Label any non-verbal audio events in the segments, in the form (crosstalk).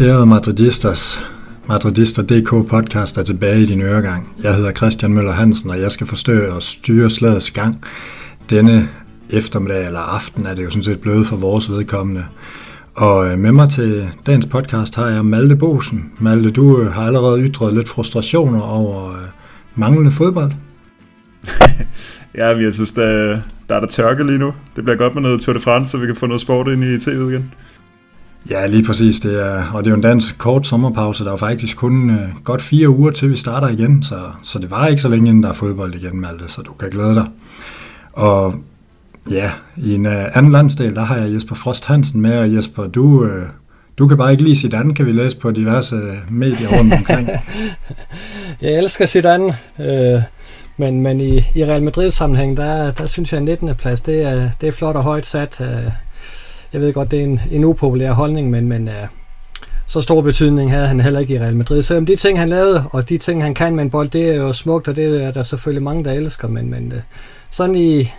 Ærede Madridistas, Madridister.dk podcast er tilbage i din øregang. Jeg hedder Christian Møller Hansen, og jeg skal forstå og styre slagets gang. Denne eftermiddag eller aften er det jo sådan set blevet for vores vedkommende. Og øh, med mig til dagens podcast har jeg Malte Bosen. Malte, du øh, har allerede ytret lidt frustrationer over øh, manglende fodbold. (laughs) ja, jeg synes, der, der er der tørke lige nu. Det bliver godt med noget Tour de France, så vi kan få noget sport ind i tv igen. Ja, lige præcis. Det er, og det er jo en dansk kort sommerpause. Der er faktisk kun øh, godt fire uger til vi starter igen, så, så det var ikke så længe inden der er fodbold igen, Malte, så du kan glæde dig. Og ja, i en uh, anden landsdel, der har jeg Jesper Frost Hansen med, og Jesper, du, uh, du kan bare ikke lide Zidane, kan vi læse på diverse medier rundt omkring. (laughs) jeg elsker Zidane, øh, men, men i, i Real Madrid sammenhæng, der, der synes jeg, at 19. plads, det er, det er flot og højt sat. Øh, jeg ved godt, det er en, en upopulær holdning, men, men øh, så stor betydning havde han heller ikke i Real Madrid. Selvom de ting, han lavede, og de ting, han kan med en bold, det er jo smukt, og det er der selvfølgelig mange, der elsker, men, men øh, sådan i,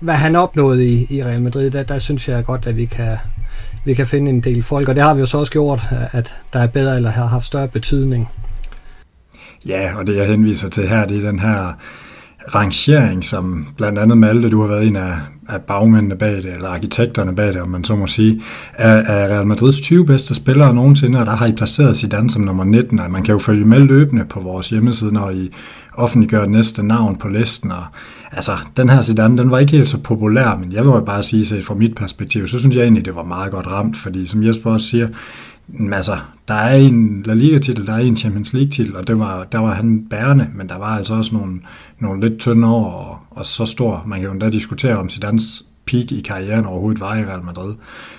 hvad han opnåede i, i Real Madrid, der, der synes jeg godt, at vi kan, vi kan finde en del folk, og det har vi jo så også gjort, at der er bedre eller har haft større betydning. Ja, og det jeg henviser til her, det er den her rangering, som blandt andet Malte, du har været en af, af bagmændene bag det, eller arkitekterne bag det, om man så må sige, er, er Real Madrids 20 bedste spillere nogensinde, og der har I placeret Zidane som nummer 19, og man kan jo følge med løbende på vores hjemmeside, når I offentliggør næste navn på listen, og altså, den her Zidane, den var ikke helt så populær, men jeg vil bare sige, set fra mit perspektiv, så synes jeg egentlig, det var meget godt ramt, fordi som Jesper også siger, altså, der er en La Liga-titel, der er en Champions League-titel, og det var, der var han bærende, men der var altså også nogle, nogle lidt tynde år, og, og så stor. Man kan jo endda diskutere, om Zidanes peak i karrieren overhovedet var i Real Madrid.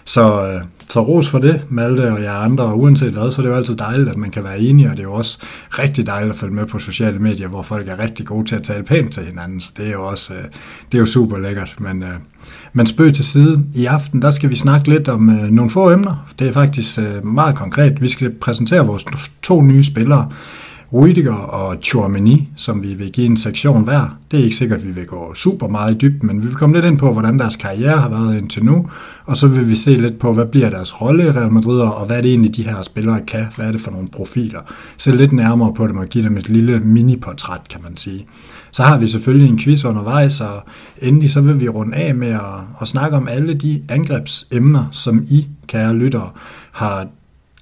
Så, øh, så ros for det, Malte og jer andre, og uanset hvad, så er det jo altid dejligt, at man kan være enige, og det er jo også rigtig dejligt at følge med på sociale medier, hvor folk er rigtig gode til at tale pænt til hinanden, så det er jo også øh, det er jo super lækkert, men, øh, men spøg til side. I aften, der skal vi snakke lidt om øh, nogle få emner. Det er faktisk øh, meget konkret. Vi skal præsentere vores to nye spillere, Rudiger og Chouameni, som vi vil give en sektion hver. Det er ikke sikkert, at vi vil gå super meget i dybden, men vi vil komme lidt ind på, hvordan deres karriere har været indtil nu, og så vil vi se lidt på, hvad bliver deres rolle i Real Madrid, og hvad er det egentlig, de her spillere kan, hvad er det for nogle profiler. Se lidt nærmere på dem og give dem et lille mini-portræt, kan man sige. Så har vi selvfølgelig en quiz undervejs, og endelig så vil vi runde af med at, at snakke om alle de angrebsemner, som I, kære lyttere, har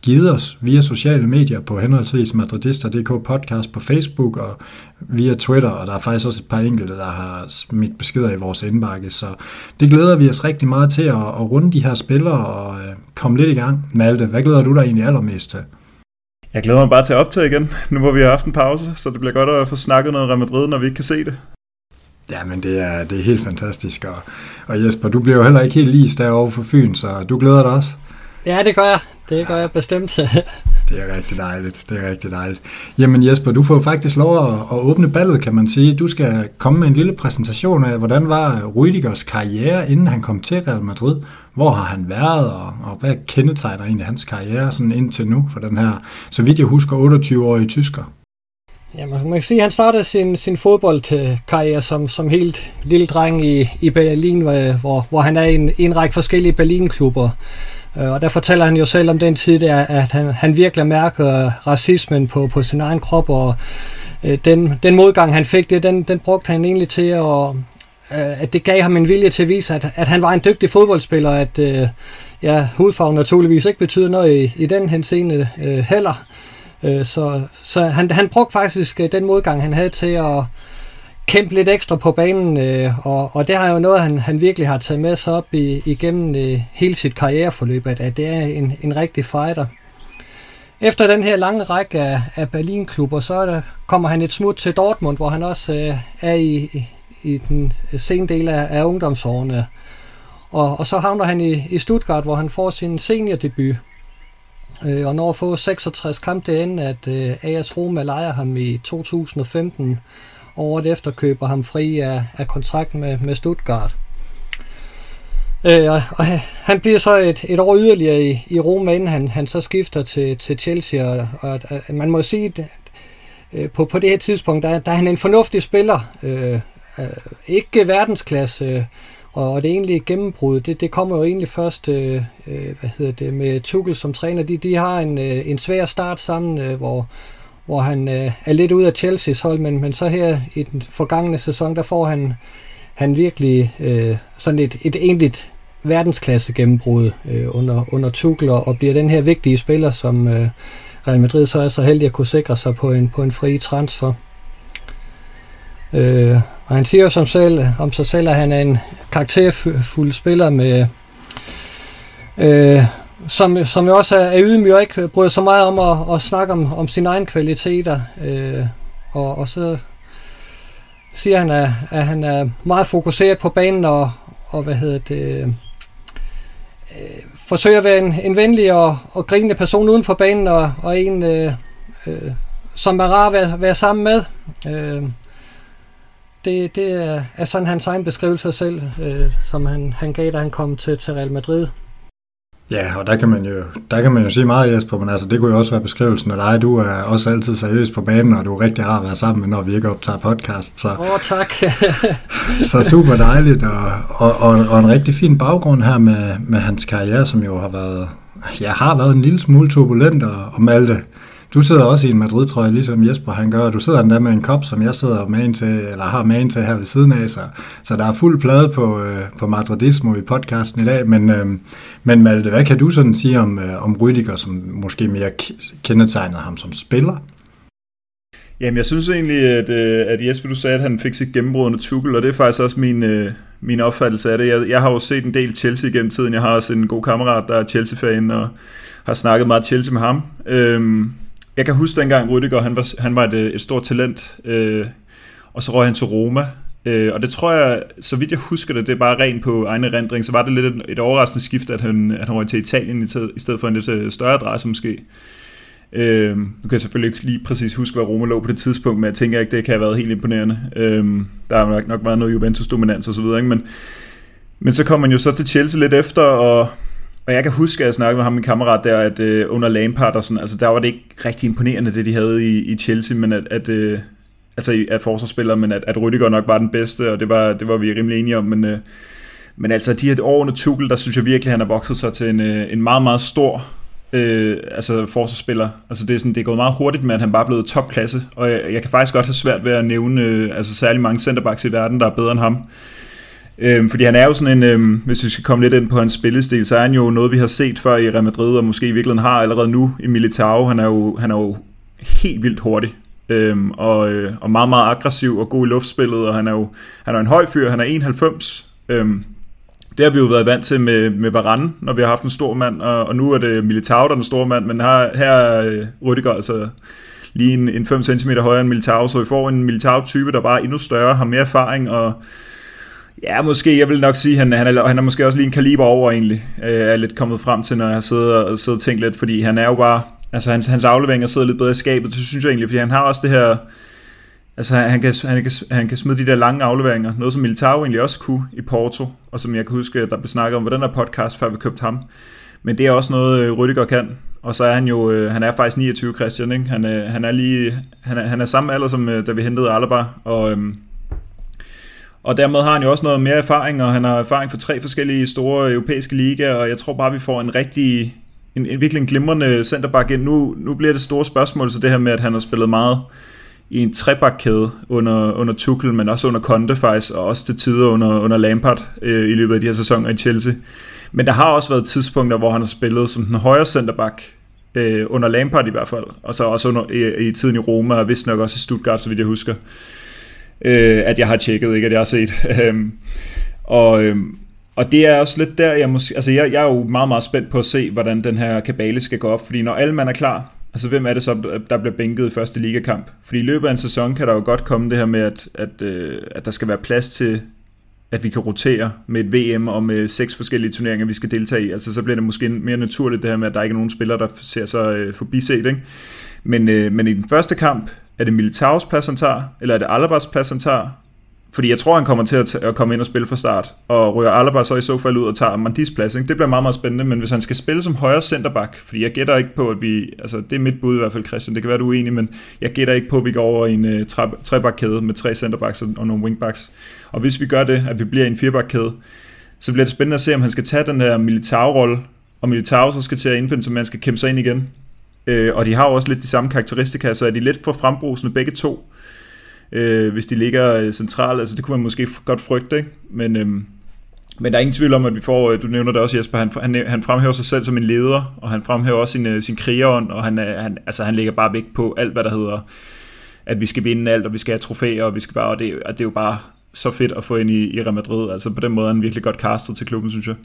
givet os via sociale medier på henholdsvis madridister.dk podcast på Facebook og via Twitter, og der er faktisk også et par enkelte, der har smidt beskeder i vores indbakke, så det glæder vi os rigtig meget til at, at runde de her spillere og øh, komme lidt i gang. Malte, hvad glæder du dig egentlig allermest til? Jeg glæder mig bare til at optage igen, nu hvor vi har haft en pause, så det bliver godt at få snakket noget Real Madrid, når vi ikke kan se det. Ja, men det er, det er helt fantastisk, og, og Jesper, du bliver jo heller ikke helt lige derovre på Fyn, så du glæder dig også? Ja, det gør jeg. Det gør jeg bestemt. (laughs) det er rigtig dejligt. Det er rigtig dejligt. Jamen Jesper, du får faktisk lov at, at åbne ballet, kan man sige. Du skal komme med en lille præsentation af, hvordan var Rüdigers karriere, inden han kom til Real Madrid. Hvor har han været, og, og hvad kendetegner egentlig hans karriere sådan indtil nu for den her, så vidt jeg husker, 28-årige tysker? Ja, man kan sige, at han startede sin, sin fodboldkarriere som, som helt lille dreng i, i Berlin, hvor, hvor han er i en, i en række forskellige Berlin-klubber. Øh, og der fortæller han jo selv om den tid, der, at han, han virkelig mærker racismen på, på sin egen krop, og øh, den, den modgang, han fik, det, den, den brugte han egentlig til at, øh, at det gav ham en vilje til at vise, at, at han var en dygtig fodboldspiller, at øh, ja, hudfarven naturligvis ikke betyder noget i, i den henseende øh, heller. Øh, så så han, han brugte faktisk øh, den modgang, han havde til at kæmpe lidt ekstra på banen, øh, og, og det har jo noget, han, han virkelig har taget med sig op i, igennem øh, hele sit karriereforløb, at, at det er en, en rigtig fighter. Efter den her lange række af, af Berlin-klubber, så der, kommer han et smut til Dortmund, hvor han også øh, er i, i, i den sene del af, af ungdomsårene. Og, og så havner han i, i Stuttgart, hvor han får sin seniordebut. Øh, og når at få 66 kampe derinde, at øh, AS Roma lejer ham i 2015 året efter køber ham fri af, af kontrakten med, med Stuttgart. Øh, og, og han bliver så et, et år yderligere i, i Roma, inden han, han så skifter til, til Chelsea, og, og, og man må sige, at øh, på, på det her tidspunkt, der, der er han en fornuftig spiller. Øh, øh ikke verdensklasse, øh, og det egentlige gennembrud, det, det kommer jo egentlig først øh, øh, hvad hedder det, med Tuchel som træner. De, de har en, øh, en svær start sammen, øh, hvor, hvor han øh, er lidt ud af Chelsea's hold, men, men så her i den forgangne sæson, der får han, han virkelig øh, sådan et, et egentligt verdensklasse gennembrud øh, under, under Tuchel, og, og bliver den her vigtige spiller, som øh, Real Madrid så er så heldig at kunne sikre sig på en, på en fri transfer. Øh, og han siger jo som selv, om sig selv, at han er en karakterfuld spiller med, øh, som, som jo også er, ydmyg og ikke bryder så meget om at, at snakke om, om sine egne kvaliteter. Øh, og, og så siger han, at, at han er meget fokuseret på banen og, og hvad hedder det, øh, forsøger at være en, en venlig og, og grinende person uden for banen og, og en, øh, øh, som er rar at være, være sammen med. Øh, det, det er, er sådan hans egen beskrivelse selv, øh, som han, han gav, da han kom til, til Real Madrid. Ja, og der kan man jo, der kan man jo sige meget, Jesper, men altså, det kunne jo også være beskrivelsen af dig. Du er også altid seriøs på banen, og du er rigtig rar at være sammen med, når vi ikke optager podcast. Så, Åh, oh, tak. (laughs) så super dejligt, og, og, og, og, en rigtig fin baggrund her med, med hans karriere, som jo har været, ja, har været en lille smule turbulent, og, og Malte, du sidder også i en Madrid-trøje, ligesom Jesper han gør, og du sidder endda med en kop, som jeg sidder med en til, eller har med en til her ved siden af, så, så der er fuld plade på, øh, på Madridismo i podcasten i dag, men, øh, men Malte, hvad kan du sådan sige om, øh, om Rydiger, som måske mere kendetegnede ham som spiller? Jamen, jeg synes egentlig, at, øh, at Jesper, du sagde, at han fik sit gennembrud under Tuchel, og det er faktisk også min, øh, min opfattelse af det. Jeg, jeg har jo set en del Chelsea gennem tiden. Jeg har også en god kammerat, der er Chelsea-fan, og har snakket meget Chelsea med ham. Øhm, jeg kan huske dengang Rydiger, han var, han var et, øh, et stort talent, øh, og så røg han til Roma. Øh, og det tror jeg, så vidt jeg husker det, det er bare rent på egen erindring, så var det lidt et, et overraskende skift, at han, at han røg til Italien i, i stedet for en lidt øh, større adresse måske. Øh, nu kan jeg selvfølgelig ikke lige præcis huske, hvad Roma lå på det tidspunkt, men jeg tænker ikke, det kan have været helt imponerende. Øh, der har nok, nok været noget Juventus-dominans og så videre, ikke? Men, men så kom man jo så til Chelsea lidt efter, og og jeg kan huske, at jeg snakkede med ham, min kammerat der, at øh, under Lampard og sådan, altså der var det ikke rigtig imponerende, det de havde i, i Chelsea, men at, at øh, altså at forsvarsspillere, men at, at Rüdiger nok var den bedste, og det var, det var vi rimelig enige om, men, øh, men altså de her år under Tuchel, der synes jeg virkelig, han har vokset sig til en, øh, en meget, meget stor øh, altså forsvarsspiller. Altså det er, sådan, det er gået meget hurtigt med, at han bare er blevet topklasse, og jeg, jeg kan faktisk godt have svært ved at nævne øh, altså særlig mange centerbacks i verden, der er bedre end ham. Øhm, fordi han er jo sådan en, øhm, hvis vi skal komme lidt ind på hans spillestil, så er han jo noget, vi har set før i Real Madrid, og måske i virkeligheden har allerede nu i Militao. Han er jo, han er jo helt vildt hurtig, øhm, og, øh, og meget, meget aggressiv og god i luftspillet, og han er jo han er en høj fyr, han er 91. Øhm, det har vi jo været vant til med, med Varane, når vi har haft en stor mand, og, og nu er det Militao, der er den store mand, men her, her er øh, Rüdiger altså lige en, en 5 cm højere end Militao, så vi får en Militao-type, der bare er endnu større, har mere erfaring, og Ja, måske. Jeg vil nok sige, at han, han, er, han er måske også lige en kaliber over egentlig. Øh, er lidt kommet frem til, når jeg har siddet og, siddet og tænkt lidt, fordi han er jo bare... Altså hans, hans afleveringer sidder lidt bedre i skabet, det synes jeg egentlig, fordi han har også det her... Altså han kan, han, kan, han kan smide de der lange afleveringer, noget som Militao egentlig også kunne i Porto, og som jeg kan huske, der blev snakket om på den her podcast, før vi købte ham. Men det er også noget, øh, Rüdiger Rydiger kan. Og så er han jo, øh, han er faktisk 29, Christian, ikke? Han, øh, han er lige, han er, han er samme alder som øh, da vi hentede Alaba, og Øh, og dermed har han jo også noget mere erfaring, og han har erfaring fra tre forskellige store europæiske ligaer, og jeg tror bare, vi får en rigtig, en, en virkelig en glimrende centerback ind. Nu, nu bliver det store spørgsmål, så det her med, at han har spillet meget i en trebakkæde under, under Tuchel, men også under Conte faktisk, og også til tider under, under Lampard øh, i løbet af de her sæsoner i Chelsea. Men der har også været tidspunkter, hvor han har spillet som den højre centerback, øh, under Lampard i hvert fald, og så også under, i, i tiden i Roma, og vist nok også i Stuttgart, så vidt jeg husker øh, at jeg har tjekket, ikke at jeg har set. (laughs) Øhm, og, øhm, og det er også lidt der, jeg, måske, altså jeg, jeg er jo meget, meget spændt på at se, hvordan den her kabale skal gå op, fordi når alle mand er klar, altså hvem er det så, der bliver bænket i første ligakamp? Fordi i løbet af en sæson kan der jo godt komme det her med, at, at, øh, at der skal være plads til, at vi kan rotere med et VM og med seks forskellige turneringer, vi skal deltage i. Altså så bliver det måske mere naturligt det her med, at der ikke er nogen spillere, der ser sig øh, forbiset. Ikke? Men, øh, men i den første kamp, er det Militaus plads, han tager, eller er det Alabas plads, han tager? fordi jeg tror, han kommer til at, at komme ind og spille fra start, og ryger Alaba så i så fald ud og tager Mandis plads. Ikke? Det bliver meget, meget spændende, men hvis han skal spille som højre centerback, fordi jeg gætter ikke på, at vi, altså det er mit bud i hvert fald, Christian, det kan være, du er uenig, men jeg gætter ikke på, at vi går over i en øh, uh, trebakkæde med tre centerbacks og nogle wingbacks. Og hvis vi gør det, at vi bliver i en firebakkæde, så bliver det spændende at se, om han skal tage den her militærrolle, og Militao så skal til at indfinde sig, man skal kæmpe sig ind igen. Øh, og de har også lidt de samme karakteristika, så er de lidt for frembrusende begge to øh, hvis de ligger øh, centralt. Altså det kunne man måske godt frygte, ikke? Men, øh, men der er ingen tvivl om, at vi får, øh, du nævner det også Jesper, han, han, han fremhæver sig selv som en leder, og han fremhæver også sin, øh, sin krigerånd, og han, han, altså, han lægger bare vægt på alt, hvad der hedder, at vi skal vinde alt, og vi skal have trofæer, og vi skal bare, og det, og det er jo bare så fedt at få ind i, i Real Madrid. Altså på den måde er han virkelig godt castet til klubben, synes jeg.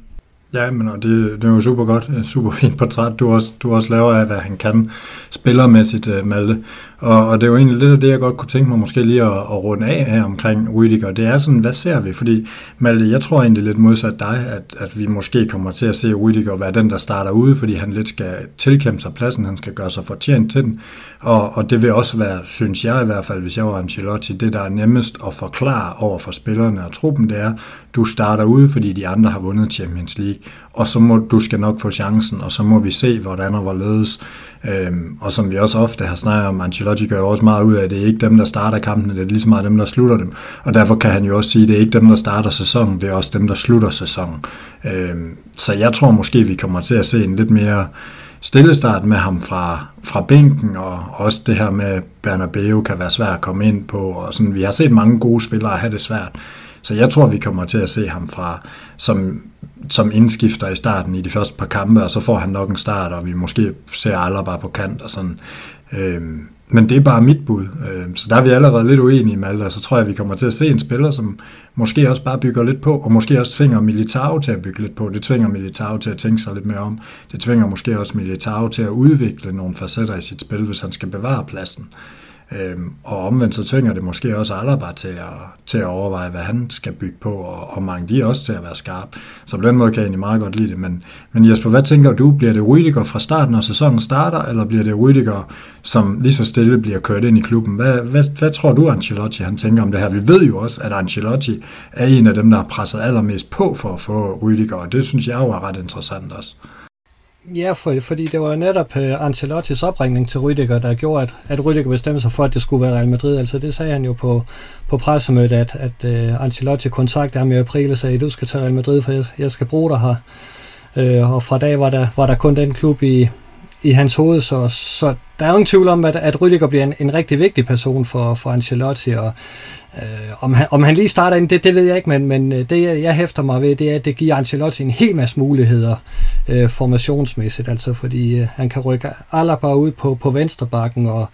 Ja, men og det, det er jo super godt, super fint portræt, du også, du også laver af, hvad han kan spillermæssigt, uh, øh, Malte. Og, og det er jo egentlig lidt af det, jeg godt kunne tænke mig måske lige at, at runde af her omkring Rüdiger. Det er sådan, hvad ser vi? Fordi, Malte, jeg tror egentlig lidt modsat dig, at, at vi måske kommer til at se Rüdiger være den, der starter ude, fordi han lidt skal tilkæmpe sig pladsen, han skal gøre sig fortjent til den. Og, og det vil også være, synes jeg i hvert fald, hvis jeg var Ancelotti, det der er nemmest at forklare over for spillerne og truppen, det er, du starter ude, fordi de andre har vundet Champions League, og så må du skal nok få chancen, og så må vi se, hvordan og hvorledes. Øhm, og som vi også ofte har snakket om, Ancelotti gør jo også meget ud af, at det er ikke dem, der starter kampene, det er lige så meget dem, der slutter dem. Og derfor kan han jo også sige, at det er ikke dem, der starter sæsonen, det er også dem, der slutter sæsonen. Øhm, så jeg tror måske, vi kommer til at se en lidt mere stillestart med ham fra, fra bænken, og også det her med Bernabeu kan være svært at komme ind på. Og sådan. Vi har set mange gode spillere have det svært. Så jeg tror, vi kommer til at se ham fra som, som indskifter i starten i de første par kampe, og så får han nok en start, og vi måske ser aldrig bare på kant og sådan. Øhm, men det er bare mit bud. Øhm, så der er vi allerede lidt uenige med og så tror jeg, vi kommer til at se en spiller, som måske også bare bygger lidt på, og måske også tvinger Militao til at bygge lidt på. Det tvinger Militao til at tænke sig lidt mere om. Det tvinger måske også Militao til at udvikle nogle facetter i sit spil, hvis han skal bevare pladsen. Øhm, og omvendt så tvinger det måske også Alaba til at, til at overveje, hvad han skal bygge på, og, og mange de også til at være skarp. Så på den måde kan jeg egentlig meget godt lide det. Men, men Jesper, hvad tænker du? Bliver det Rüdiger fra starten, når sæsonen starter, eller bliver det Rüdiger, som lige så stille bliver kørt ind i klubben? Hvad, hvad, hvad tror du, Ancelotti han tænker om det her? Vi ved jo også, at Ancelotti er en af dem, der har presset allermest på for at få Rüdiger, og det synes jeg jo er ret interessant også. Ja, for, fordi det var netop uh, Ancelottis opringning til Rüdiger, der gjorde, at, at Rüdiger bestemte sig for, at det skulle være Real Madrid. Altså det sagde han jo på, på pressemødet, at, at uh, Ancelotti kontaktede ham i april og sagde, du skal til Real Madrid, for jeg, jeg skal bruge dig her. Uh, og fra dag var der, var der kun den klub i, i hans hoved, så, så der er jo ingen tvivl om, at, at Rüdiger bliver en, en rigtig vigtig person for, for Ancelotti, og Øh, om, han, om han lige starter ind, det, det ved jeg ikke, men, men øh, det jeg hæfter mig ved, det er, at det giver Ancelotti en hel masse muligheder øh, formationsmæssigt, altså fordi øh, han kan rykke Alaba ud på, på venstrebakken, og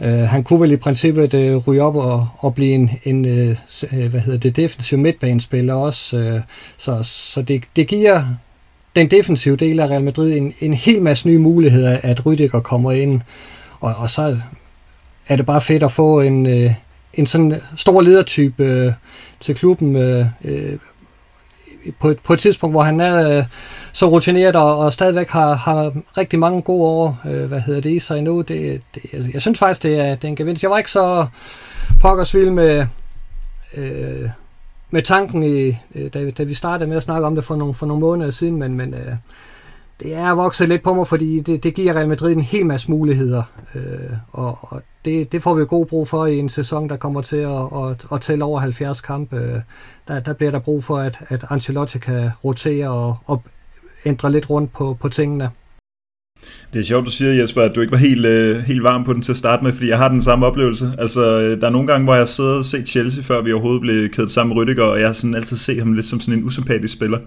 øh, han kunne vel i princippet øh, ryge op og, og blive en, en øh, øh hvad hedder det, defensiv midtbanespiller også, øh, så, så det, det giver den defensive del af Real Madrid en, en hel masse nye muligheder, at Rydiger kommer ind, og, og så er det bare fedt at få en, øh, en sådan stor ledertype øh, til klubben øh, øh, på, et, på et tidspunkt, hvor han er øh, så rutineret og, og stadigvæk har, har rigtig mange gode år, øh, hvad hedder det, i sig endnu. Det, det, altså, jeg synes faktisk, det er, det er en gevinst. Jeg var ikke så pokkersvild med, øh, med tanken, i, øh, da, da vi startede med at snakke om det for nogle, for nogle måneder siden, men, men øh, det er vokset lidt på mig, fordi det, det giver Real Madrid en hel masse muligheder, øh, og, og det, det får vi god brug for i en sæson, der kommer til at, at, at tælle over 70 kampe. Øh, der, der bliver der brug for, at, at Ancelotti kan rotere og, og ændre lidt rundt på, på tingene. Det er sjovt, du siger, Jesper, at du ikke var helt, øh, helt varm på den til at starte med, fordi jeg har den samme oplevelse. Altså, øh, der er nogle gange, hvor jeg sidder og ser Chelsea, før vi overhovedet blev kædet sammen med Rüdiger, og jeg har sådan altid set ham lidt som sådan en usympatisk spiller.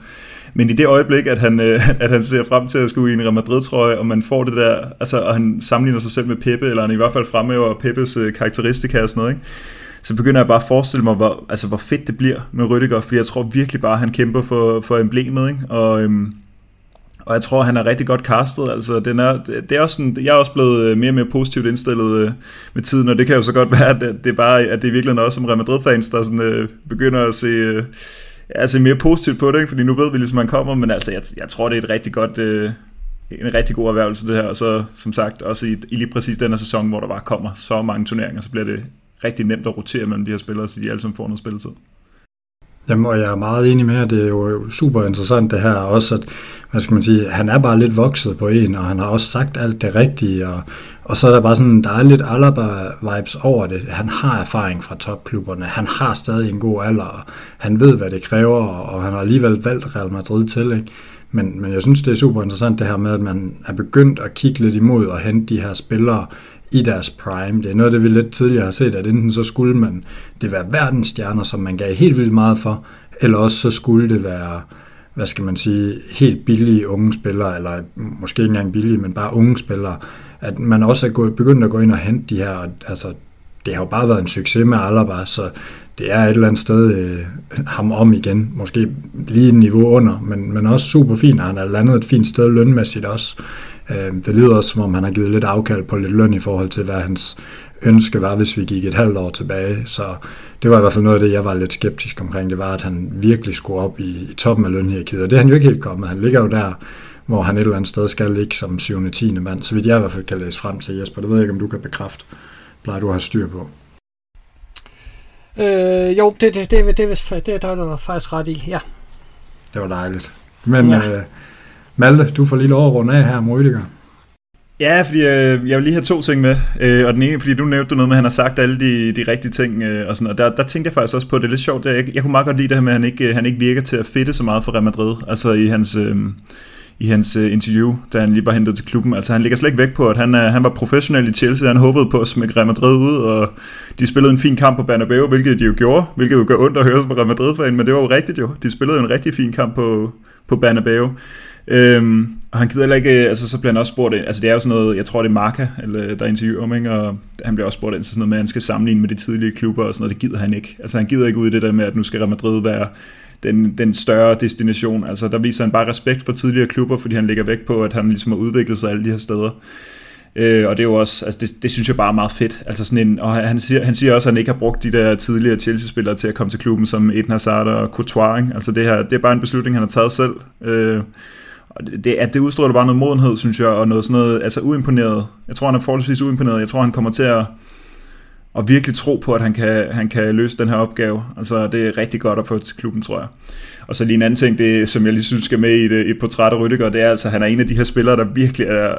Men i det øjeblik, at han, øh, (laughs) at han ser frem til at skulle i en Real Madrid-trøje, og man får det der, altså, og han sammenligner sig selv med Pepe, eller han i hvert fald fremhæver Peppes øh, karakteristika og sådan noget, ikke? så begynder jeg bare at forestille mig, hvor, altså, hvor fedt det bliver med Rüdiger, fordi jeg tror virkelig bare, at han kæmper for, for emblemet, ikke? Og, øhm, og jeg tror, han er rigtig godt castet. Altså, den er, det er også sådan, jeg er også blevet øh, mere og mere positivt indstillet øh, med tiden, og det kan jo så godt (laughs) være, at det, er bare, at det er virkelig også som Real Madrid-fans, der sådan, øh, begynder at se, øh, altså mere positivt på det, ikke? fordi nu ved vi ligesom, at han kommer, men altså, jeg, jeg tror, det er et rigtig godt, øh, en rigtig god erhvervelse det her, og så som sagt også i, i lige præcis den her sæson, hvor der bare kommer så mange turneringer, så bliver det rigtig nemt at rotere mellem de her spillere, så de alle sammen får noget spilletid. Jamen, og jeg er meget enig med, at det er jo super interessant det her, også at, hvad skal man sige, han er bare lidt vokset på en, og han har også sagt alt det rigtige, og, og så er der bare sådan, der er lidt Alaba-vibes over det. Han har erfaring fra topklubberne, han har stadig en god alder, og han ved, hvad det kræver, og han har alligevel valgt Real Madrid til, ikke? Men, men jeg synes, det er super interessant det her med, at man er begyndt at kigge lidt imod og hente de her spillere i deres prime. Det er noget, det vi lidt tidligere har set, at enten så skulle man det være verdensstjerner, som man gav helt vildt meget for, eller også så skulle det være, hvad skal man sige, helt billige unge spillere, eller måske ikke engang billige, men bare unge spillere, at man også er gået, begyndt at gå ind og hente de her, altså det har jo bare været en succes med Alaba, så det er et eller andet sted øh, ham om igen. Måske lige et niveau under, men, men også super fint. Han er landet et fint sted lønmæssigt også. Øh, det lyder også, som om han har givet lidt afkald på lidt løn i forhold til, hvad hans ønske var, hvis vi gik et halvt år tilbage. Så det var i hvert fald noget af det, jeg var lidt skeptisk omkring. Det var, at han virkelig skulle op i, i toppen af lønhierarkiet. Og det er han jo ikke helt kommet. Han ligger jo der, hvor han et eller andet sted skal ligge som 7. 10. mand. Så vidt jeg i hvert fald kan læse frem til Jesper. Det ved jeg ikke, om du kan bekræfte. Plejer du at have styr på? Øh, jo, det, det, det, det, det, det der er faktisk ret i, ja. Det var dejligt. Men ja. øh, Malte, du får lige lov at runde af her om Rydiger. Ja, fordi øh, jeg vil lige have to ting med. Øh, og den ene, fordi du nævnte noget med, at han har sagt alle de, de rigtige ting. Øh, og, sådan, og der, der tænkte jeg faktisk også på, at det er lidt sjovt. Jeg, jeg kunne meget godt lide det her med, at han ikke, øh, han ikke virker til at fitte så meget for Real Madrid. Altså i hans... Øh, i hans øh, interview, da han lige var hentet til klubben. Altså han ligger slet ikke væk på, at han, han var professionel i Chelsea, han håbede på at smække Real Madrid ud, og de spillede en fin kamp på Bernabeu, hvilket de jo gjorde, hvilket jo gør ondt at høre som Real Madrid-fan, men det var jo rigtigt jo. De spillede en rigtig fin kamp på, på Bernabeu. Øhm, og han gider heller ikke, øh, altså så bliver han også spurgt ind, altså det er jo sådan noget, jeg tror det er Marca, eller, der interviewer ham, ikke? og han bliver også spurgt ind til sådan noget med, at han skal sammenligne med de tidlige klubber og sådan noget, det gider han ikke. Altså han gider ikke ud i det der med, at nu skal Real Madrid være den, den større destination. Altså der viser han bare respekt for tidligere klubber, fordi han lægger væk på, at han ligesom har udviklet sig alle de her steder. Øh, og det er jo også, altså det, det synes jeg bare er meget fedt. Altså sådan en, og han siger, han siger også, at han ikke har brugt de der tidligere Chelsea-spillere til at komme til klubben, som Eden Hazard og Courtois. Ikke? Altså det her, det er bare en beslutning, han har taget selv. Øh, og det, det, at det udstråler bare noget modenhed, synes jeg, og noget sådan noget, altså uimponeret. Jeg tror, han er forholdsvis uimponeret. Jeg tror, han kommer til at, at virkelig tro på, at han kan, han kan løse den her opgave. Altså, det er rigtig godt at få til klubben, tror jeg. Og så lige en anden ting, det, som jeg lige synes skal med i et, et portræt af Rydiger, det er altså, at han er en af de her spillere, der virkelig er,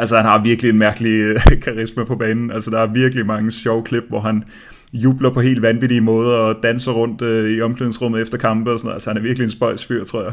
altså han har virkelig en mærkelig øh, (laughs) karisma på banen. Altså der er virkelig mange sjove klip, hvor han jubler på helt vanvittige måder og danser rundt øh, i omklædningsrummet efter kampe og sådan noget. Altså han er virkelig en spøjs fyr, tror jeg.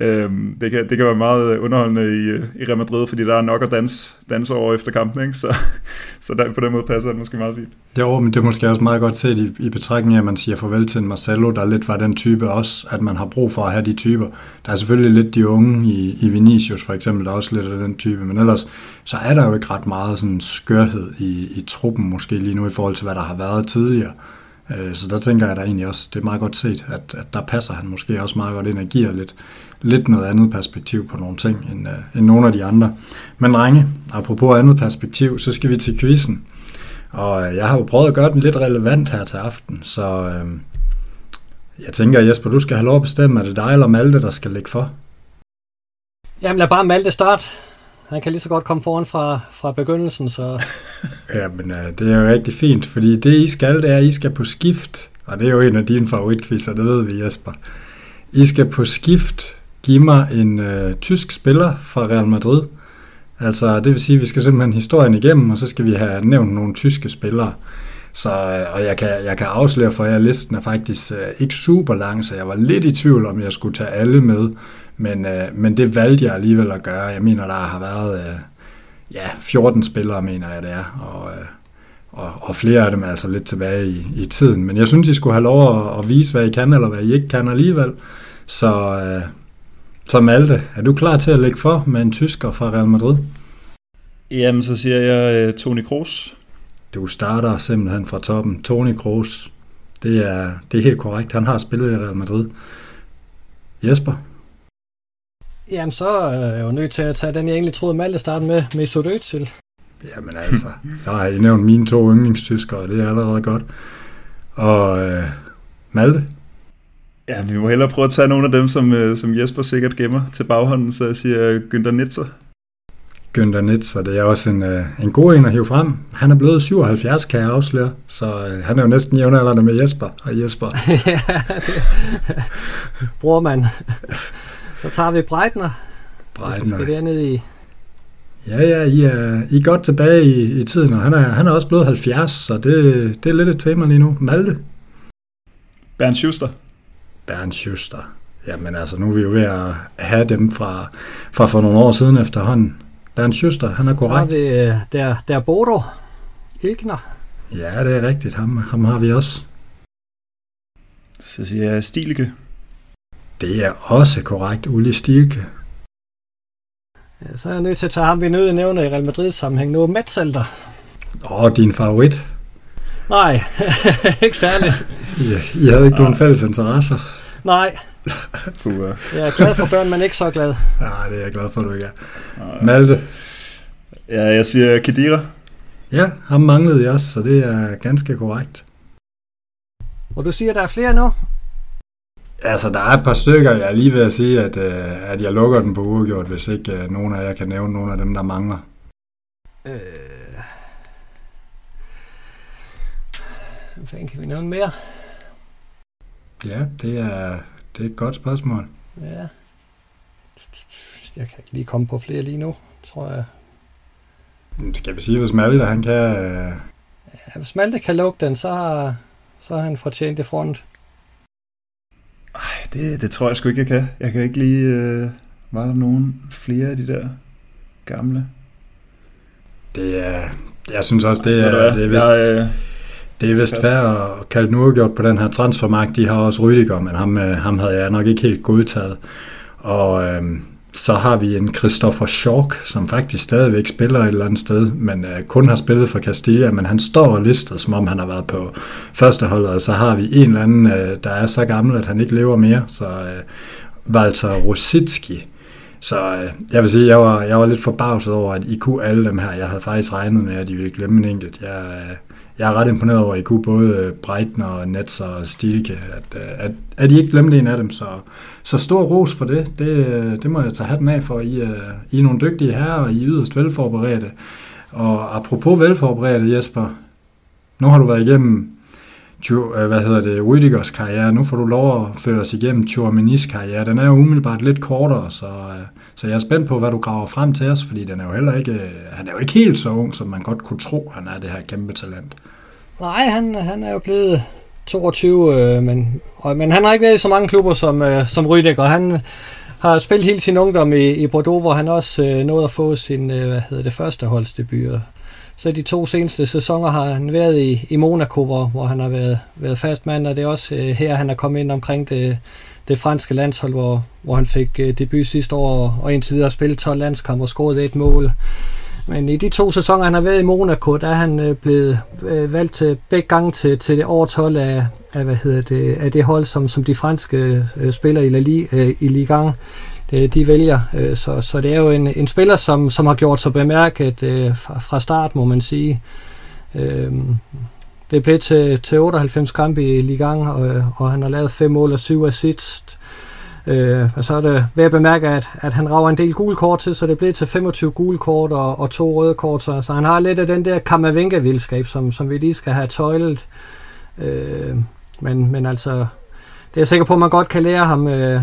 Øhm, det, kan, det kan være meget øh, underholdende i, øh, i Real Madrid, fordi der er nok at danse, danse over efter kampen, ikke? så, (laughs) så der, på den måde passer det måske meget fint. Jo, men det er måske også meget godt set i, i betragtning at man siger farvel til en Marcelo, der lidt var den type også, at man har brug for at have de typer. Der er selvfølgelig lidt de unge i, i Vinicius for eksempel, der er også lidt af den type, men ellers så er der jo ikke ret meget sådan skørhed i, i truppen måske lige nu i forhold til, hvad der har været tidligere. Øh, så der tænker jeg da egentlig også, det er meget godt set, at, at der passer han måske også meget godt ind og giver lidt, lidt noget andet perspektiv på nogle ting end, uh, end nogle af de andre. Men drenge, apropos andet perspektiv, så skal vi til quizzen. Og uh, jeg har jo prøvet at gøre den lidt relevant her til aften, så uh, jeg tænker, Jesper, du skal have lov at bestemme, er det dig eller Malte, der skal lægge for? Jamen lad bare Malte starte. Han kan lige så godt komme foran fra, fra begyndelsen, så... (laughs) ja, men uh, det er jo rigtig fint, fordi det I skal, det er, at I skal på skift, og det er jo en af dine favoritkvizzer, det ved vi, Jesper. I skal på skift give mig en øh, tysk spiller fra Real Madrid. Altså, det vil sige, at vi skal simpelthen historien igennem, og så skal vi have nævnt nogle tyske spillere. Så, øh, og jeg kan, jeg kan afsløre for jer, at listen er faktisk øh, ikke super lang, så jeg var lidt i tvivl om, jeg skulle tage alle med. Men, øh, men det valgte jeg alligevel at gøre. Jeg mener, der har været øh, ja, 14 spillere, mener jeg det er. Og, øh, og, og flere af dem er altså lidt tilbage i, i tiden. Men jeg synes, I skulle have lov at, at vise, hvad I kan, eller hvad I ikke kan alligevel. Så, øh, så Malte, er du klar til at lægge for med en tysker fra Real Madrid? Jamen, så siger jeg uh, Toni Kroos. Du starter simpelthen fra toppen. Toni Kroos, det er, det er helt korrekt. Han har spillet i Real Madrid. Jesper? Jamen, så er jeg jo nødt til at tage den, jeg egentlig troede, Malte startede med, Mesut Özil. Jamen altså, jeg har I nævnt mine to yndlingstyskere, og det er allerede godt. Og øh, Malte? Ja, vi må hellere prøve at tage nogle af dem, som, øh, som Jesper sikkert gemmer til baghånden, så jeg siger Günther Nitzer. Günther Nitz, og det er også en, øh, en god en at hive frem. Han er blevet 77, kan jeg afsløre, så øh, han er jo næsten jævnaldrende med Jesper og Jesper. (laughs) ja, Bror man. Så tager vi Breitner. Breitner. Så skal det ned i... Ja, ja, I er, I er godt tilbage i, i tiden, og han er, han er også blevet 70, så det, det er lidt et tema lige nu. Malte? Bernd Schuster. Bernd Schuster. Jamen altså, nu er vi jo ved at have dem fra, fra for nogle år siden efterhånden. Bernd Schuster, han er korrekt. Så er det der, der Bodo Ilkner. Ja, det er rigtigt. Ham, ham har vi også. Så siger jeg Stilke. Det er også korrekt, Uli Stilke. Ja, så er jeg nødt til at tage ham, vi nødt nævne i Real Madrid sammenhæng nu. Metzelder. Åh, din favorit. Nej, (laughs) ikke særligt. ja, I havde ikke nogen fælles interesser. Nej. jeg er glad for børn, men ikke så glad. Ja, det er jeg glad for, at du ikke er. Malte? Ja, jeg siger Kedira. Ja, ham manglede jeg også, så det er ganske korrekt. Og du siger, der er flere nu? Altså, der er et par stykker, jeg er lige ved at sige, at, uh, at jeg lukker den på uafgjort, hvis ikke uh, nogen af jer kan nævne nogle af dem, der mangler. Øh... Hvad kan vi nævne mere? Ja, det er, det er et godt spørgsmål. Ja. Jeg kan ikke lige komme på flere lige nu, tror jeg. Skal vi sige, hvis Malte han kan... Øh... Ja, hvis Malte kan lukke den, så har, så har han fortjent det front. Ej, det, det tror jeg sgu ikke, jeg kan. Jeg kan ikke lige... Øh... Var der nogen flere af de der gamle? Det er... Jeg synes også, det er, det er vist... Jeg, øh det er vist fair at kalde den uafgjort på den her transfermarkt. De har også Rydiger, men ham, øh, ham havde jeg nok ikke helt godtaget. Og øhm, så har vi en Christopher Schork, som faktisk stadigvæk spiller et eller andet sted, men øh, kun har spillet for Castilla, men han står listet, som om han har været på førsteholdet, og så har vi en eller anden, øh, der er så gammel, at han ikke lever mere, så øh, Walter Rosicki. Så øh, jeg vil sige, jeg var, jeg var lidt forbavset over, at I kunne alle dem her. Jeg havde faktisk regnet med, at I ville glemme en enkelt. Jeg, øh, jeg er ret imponeret over, at I kunne både øh, Breitner, Nets og Stilke, at, øh, at, at I ikke glemte en af dem. Så, så stor ros for det. det. Øh, det må jeg tage hatten af for. I, I er nogle dygtige herrer, og I er yderst velforberedte. Og apropos velforberedte, Jesper, nu har du været igennem Øh, hvad hedder det, Rüdigers karriere. Nu får du lov at føre os igennem Chouaminis karriere. Den er jo umiddelbart lidt kortere, så, øh, så jeg er spændt på, hvad du graver frem til os, fordi den er jo heller ikke, øh, han er jo ikke helt så ung, som man godt kunne tro, han er det her kæmpe talent. Nej, han, han er jo blevet 22, øh, men, og, men han har ikke været i så mange klubber som, øh, som Rüdiger. Han har spillet hele sin ungdom i, i Bordeaux, hvor han også øh, nåede at få sin øh, hvad hedder det, første holdsdebut. Så de to seneste sæsoner har han været i, i Monaco, hvor, hvor han har været, været fast mand, og det er også øh, her, han er kommet ind omkring det, det franske landshold, hvor, hvor han fik øh, debut sidste år, og, og indtil videre har spillet 12 landskampe og scoret et mål. Men i de to sæsoner, han har været i Monaco, der er han øh, blevet øh, valgt til begge gange til, til det over 12 af, af, hvad hedder det, af det hold, som, som de franske øh, spiller i, La Liga, øh, i Ligue 1, øh, de vælger. Øh, så, så det er jo en, en spiller, som, som har gjort sig bemærket øh, fra, fra start, må man sige. Øh, det blev til, til 98 kampe i Ligue 1, og, og han har lavet fem mål og syv assist. Øh, og så er det ved at bemærke, at, at han rager en del gule kort til, så det blev til 25 gule kort og, og to røde kort, så, så han har lidt af den der kammervinke som, som vi lige skal have tøjlet. Øh, men, men altså, det er jeg sikker på, at man godt kan lære ham. Øh,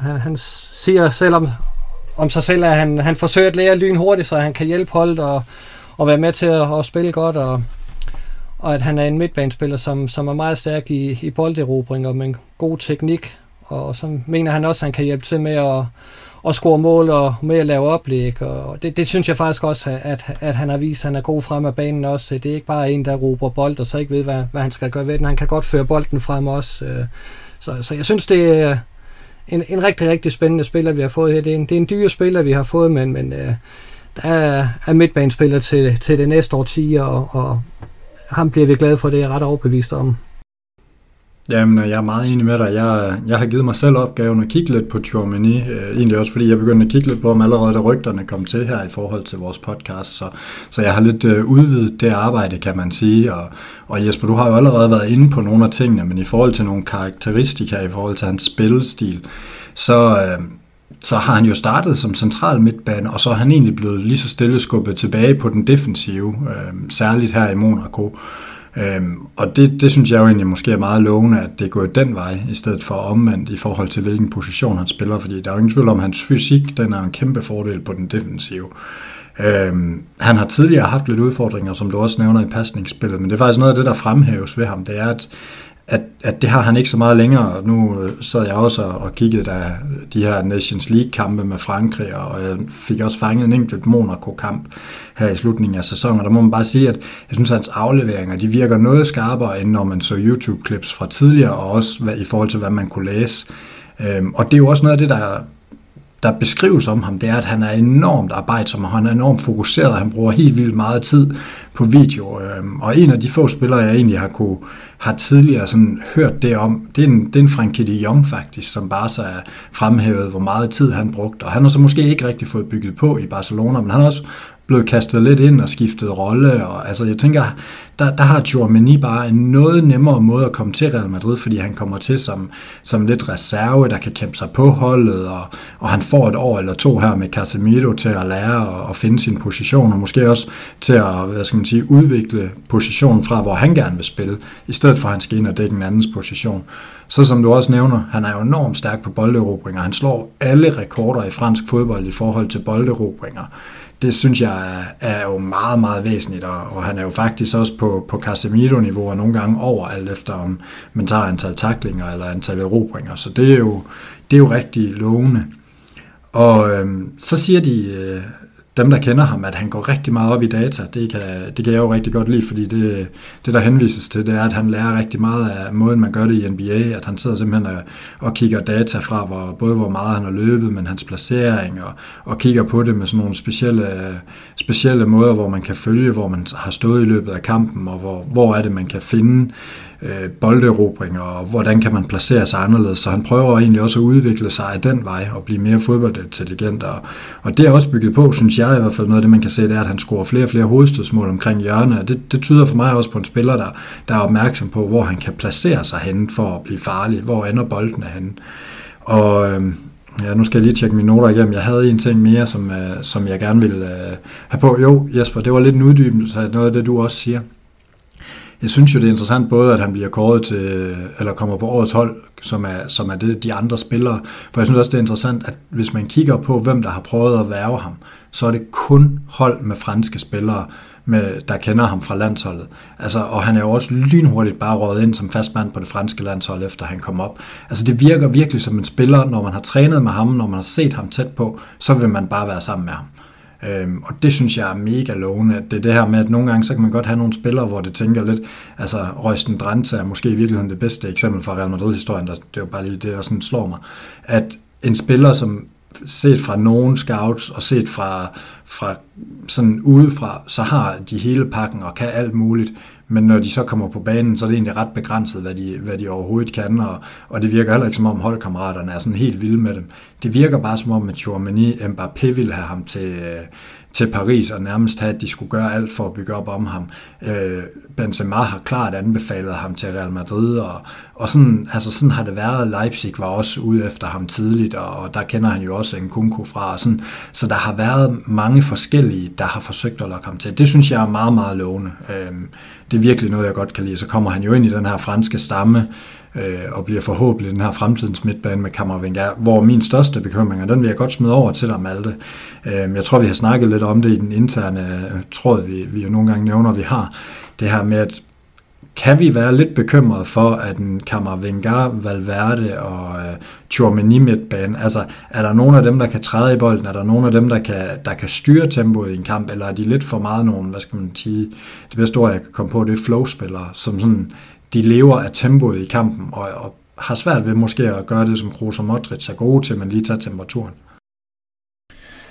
han, han siger selv om, om sig selv, at han, han forsøger at lære lyn hurtigt, så han kan hjælpe holdet og, og være med til at, at spille godt, og, og at han er en midtbanespiller, som, som er meget stærk i, i bolderobring og med en god teknik, og så mener han også, at han kan hjælpe til med at, at score mål og med at lave oplæg. Og det, det synes jeg faktisk også, at, at han har vist, at han er god frem af banen også. Det er ikke bare en, der råber bold og så ikke ved, hvad, hvad han skal gøre ved den. Han kan godt føre bolden frem også. Øh, så, så jeg synes, det er en, en rigtig, rigtig spændende spiller, vi har fået her. Det er en, det er en dyr spiller, vi har fået, men, men øh, der er, er midtbanespiller til, til det næste årti, og, og ham bliver vi glade for, det er jeg ret overbevist om. Jamen, jeg er meget enig med dig. Jeg, jeg har givet mig selv opgaven at kigge lidt på Chouameni, øh, egentlig også fordi jeg begyndte at kigge lidt på ham allerede, da rygterne kom til her i forhold til vores podcast, så, så jeg har lidt øh, udvidet det arbejde, kan man sige, og, og Jesper, du har jo allerede været inde på nogle af tingene, men i forhold til nogle karakteristika, i forhold til hans spillestil, så, øh, så har han jo startet som central midtbane, og så er han egentlig blevet lige så stille skubbet tilbage på den defensive, øh, særligt her i Monaco. Øhm, og det, det synes jeg jo egentlig måske er meget lovende, at det er gået den vej, i stedet for omvendt i forhold til, hvilken position han spiller, fordi der er jo ingen tvivl om, at hans fysik, den er en kæmpe fordel på den defensive. Øhm, han har tidligere haft lidt udfordringer, som du også nævner i pasningsspillet, men det er faktisk noget af det, der fremhæves ved ham, det er, at at, at det har han ikke så meget længere. Og nu øh, sad jeg også og, og kiggede der de her Nations League-kampe med Frankrig, og jeg fik også fanget en enkelt Monaco-kamp her i slutningen af sæsonen. Og der må man bare sige, at jeg synes, at hans afleveringer de virker noget skarpere, end når man så YouTube-clips fra tidligere, og også hvad, i forhold til, hvad man kunne læse. Øhm, og det er jo også noget af det, der der beskrives om ham, det er, at han er enormt arbejdsom, og han er enormt fokuseret, han bruger helt vildt meget tid på video. Øhm, og en af de få spillere, jeg egentlig har, kunne, har tidligere sådan hørt det om, det er en, det er en Frankie de Jong faktisk, som bare så er fremhævet, hvor meget tid han brugte. Og han har så måske ikke rigtig fået bygget på i Barcelona, men han har også blevet kastet lidt ind og skiftet rolle. Og, altså, jeg tænker, der, der har Giovanni bare en noget nemmere måde at komme til Real Madrid, fordi han kommer til som, som lidt reserve, der kan kæmpe sig på holdet, og, og han får et år eller to her med Casemiro til at lære og, og finde sin position, og måske også til at hvad skal man sige, udvikle positionen fra, hvor han gerne vil spille, i stedet for at han skal ind og dække en andens position. Så som du også nævner, han er jo enormt stærk på bolderobringer. Han slår alle rekorder i fransk fodbold i forhold til bolderobringer det synes jeg er, jo meget, meget væsentligt, og, og han er jo faktisk også på, på Casemiro-niveau, og nogle gange over alt efter, om man tager antal taklinger eller antal erobringer, så det er jo, det er jo rigtig lovende. Og øhm, så siger de, øh, dem, der kender ham, at han går rigtig meget op i data. Det kan, det kan jeg jo rigtig godt lide, fordi det, det, der henvises til, det er, at han lærer rigtig meget af måden, man gør det i NBA, at han sidder simpelthen og, og kigger data fra, hvor, både hvor meget han har løbet, men hans placering, og, og kigger på det med sådan nogle specielle, specielle måder, hvor man kan følge, hvor man har stået i løbet af kampen, og hvor, hvor er det, man kan finde øh, bolderobringer, og hvordan kan man placere sig anderledes. Så han prøver egentlig også at udvikle sig af den vej, og blive mere fodboldintelligent. Og, og det er også bygget på, synes jeg i hvert fald noget af det, man kan se, det er, at han scorer flere og flere hovedstødsmål omkring hjørne. Og det, det tyder for mig også på en spiller, der, der er opmærksom på, hvor han kan placere sig hen for at blive farlig. Hvor ender bolden henne? Og øh, Ja, nu skal jeg lige tjekke mine noter igennem. Jeg havde en ting mere, som, øh, som jeg gerne ville øh, have på. Jo, Jesper, det var lidt en uddybelse af noget af det, du også siger jeg synes jo, det er interessant både, at han bliver kåret til, eller kommer på årets hold, som er, som er det, de andre spillere. For jeg synes også, det er interessant, at hvis man kigger på, hvem der har prøvet at værve ham, så er det kun hold med franske spillere, med, der kender ham fra landsholdet. Altså, og han er jo også lynhurtigt bare rådet ind som fastmand på det franske landshold, efter han kom op. Altså det virker virkelig som en spiller, når man har trænet med ham, når man har set ham tæt på, så vil man bare være sammen med ham. Øhm, og det synes jeg er mega lovende, at det er det her med, at nogle gange så kan man godt have nogle spillere, hvor det tænker lidt, altså Røsten Dranta er måske i virkeligheden det bedste eksempel fra Real Madrid-historien, der, det er jo bare lige det, der sådan slår mig, at en spiller, som set fra nogen scouts og set fra, fra sådan udefra, så har de hele pakken og kan alt muligt, men når de så kommer på banen, så er det egentlig ret begrænset, hvad de, hvad de overhovedet kan, og, og det virker heller ikke som om holdkammeraterne er sådan helt vilde med dem. Det virker bare som om, at Chouamani Mbappé vil have ham til, øh, til Paris og nærmest have, at de skulle gøre alt for at bygge op om ham. Øh, Benzema har klart anbefalet ham til Real Madrid, og, og sådan, altså sådan har det været. Leipzig var også ude efter ham tidligt, og, og der kender han jo også en kunku fra. Og sådan, så der har været mange forskellige, der har forsøgt at lokke ham til. Det synes jeg er meget, meget lovende. Øh, det er virkelig noget, jeg godt kan lide. Så kommer han jo ind i den her franske stamme, øh, og bliver forhåbentlig den her fremtidens midtbane med Kammervenga, hvor min største bekymring, og den vil jeg godt smide over til dig, Malte. Øh, jeg tror, vi har snakket lidt om det i den interne øh, tråd, vi, vi jo nogle gange nævner, vi har. Det her med, at kan vi være lidt bekymrede for, at en Kammervenga, Valverde og øh, Chouameni midtbane, altså er der nogen af dem, der kan træde i bolden, er der nogen af dem, der kan, der kan styre tempoet i en kamp, eller er de lidt for meget nogen, hvad skal man sige, det bedste ord, jeg kan komme på, det er flowspillere, som sådan de lever af tempoet i kampen, og, og har svært ved måske at gøre det, som Kroos og Modric er gode til, men lige tage temperaturen.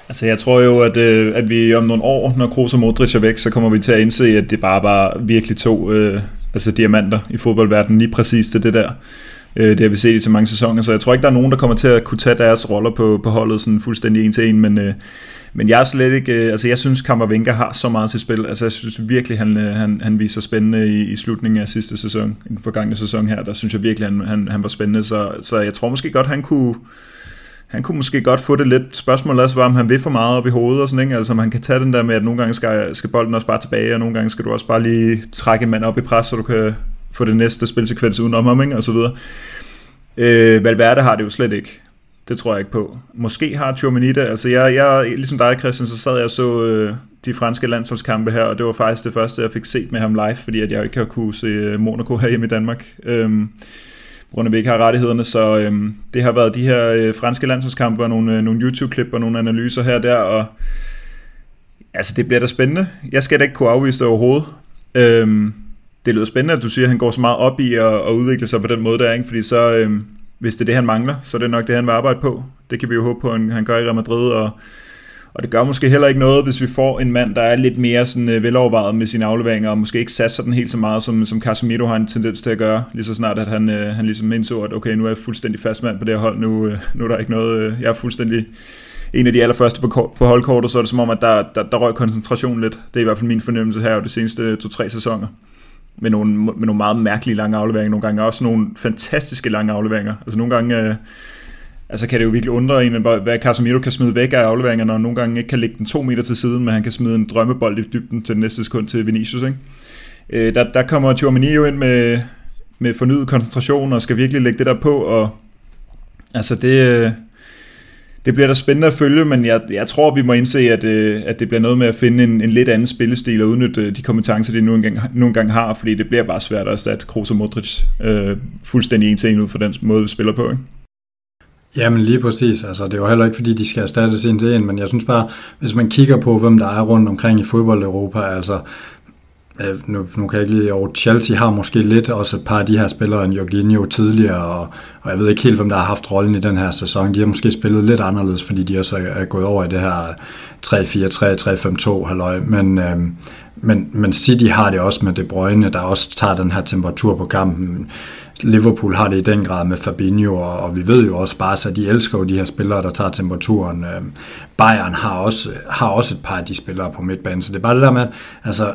Altså jeg tror jo, at, øh, at vi om nogle år, når Kroos og Modric er væk, så kommer vi til at indse, at det bare var virkelig to øh, altså diamanter i fodboldverdenen, lige præcis til det der. Øh, det har vi set i så mange sæsoner, så jeg tror ikke, der er nogen, der kommer til at kunne tage deres roller på, på holdet sådan fuldstændig en til en, men, øh, men jeg er slet ikke, øh, altså jeg synes Kammervenka har så meget til spil, altså jeg synes virkelig, han, øh, han, han viser spændende i, i slutningen af sidste sæson, i den forgangne sæson her, der synes jeg virkelig, han, han, han var spændende, så, så jeg tror måske godt, han kunne, han kunne måske godt få det lidt. Spørgsmålet også var, om han vil for meget op i hovedet og sådan, ikke? Altså, man kan tage den der med, at nogle gange skal, skal bolden også bare tilbage, og nogle gange skal du også bare lige trække en mand op i pres, så du kan få det næste spilsekvens udenom ham, ikke? Og så videre. Øh, Valverde har det jo slet ikke. Det tror jeg ikke på. Måske har Tchouameni. Altså, jeg, jeg, ligesom dig, Christian, så sad jeg og så øh, de franske landsholdskampe her, og det var faktisk det første, jeg fik set med ham live, fordi at jeg ikke har kunne se øh, Monaco her hjemme i Danmark. Øhm, på grund af, at vi ikke har rettighederne, så øhm, det har været de her øh, franske landsholdskampe og nogle, øh, nogle YouTube-klip og nogle analyser her og der, og altså det bliver da spændende. Jeg skal da ikke kunne afvise det overhovedet. Øhm, det lyder spændende, at du siger, at han går så meget op i at, at udvikle sig på den måde der, ikke? fordi så, øhm, hvis det er det, han mangler, så er det nok det, han vil arbejde på. Det kan vi jo håbe på, at han gør i Real Madrid, og, og det gør måske heller ikke noget, hvis vi får en mand, der er lidt mere sådan, øh, velovervejet med sine afleveringer, og måske ikke satser den helt så meget, som, som Casemiro har en tendens til at gøre, lige så snart, at han, øh, han ligesom indså, at okay, nu er jeg fuldstændig fast mand på det her hold, nu, øh, nu er der ikke noget, øh, jeg er fuldstændig en af de allerførste på, på holdkortet, så er det som om, at der, der, der røg koncentration lidt. Det er i hvert fald min fornemmelse her over de seneste to-tre sæsoner med nogle, med nogle meget mærkelige lange afleveringer nogle gange, også nogle fantastiske lange afleveringer. Altså nogle gange, øh, altså kan det jo virkelig undre en, hvad Casemiro kan smide væk af afleveringerne, og nogle gange ikke kan lægge den to meter til siden, men han kan smide en drømmebold i dybden til den næste sekund til Vinicius. Ikke? Øh, der, der kommer Tchouameni jo ind med, med fornyet koncentration, og skal virkelig lægge det der på, og altså det, øh, det bliver da spændende at følge, men jeg, jeg tror, vi må indse, at, øh, at det bliver noget med at finde en, en lidt anden spillestil og udnytte øh, de kompetencer, de nu engang, nu engang har, fordi det bliver bare svært at erstatte Kroos og Modric øh, fuldstændig en til en ud for den måde, vi spiller på. Ikke? Jamen lige præcis. Altså, det er jo heller ikke, fordi de skal erstattes en til en, men jeg synes bare, hvis man kigger på, hvem der er rundt omkring i fodbold Europa, altså Øh, nu, nu kan jeg ikke lide og Chelsea har måske lidt også et par af de her spillere end Jorginho tidligere, og, og jeg ved ikke helt, hvem der har haft rollen i den her sæson. De har måske spillet lidt anderledes, fordi de også er gået over i det her 3-4-3, 3-5-2 halløj, men, øh, men, men City har det også med De Bruyne, der også tager den her temperatur på kampen. Liverpool har det i den grad med Fabinho, og, og vi ved jo også bare, at de elsker jo de her spillere, der tager temperaturen. Øhm, Bayern har også, har også et par af de spillere på midtbanen, så det er bare det der med, altså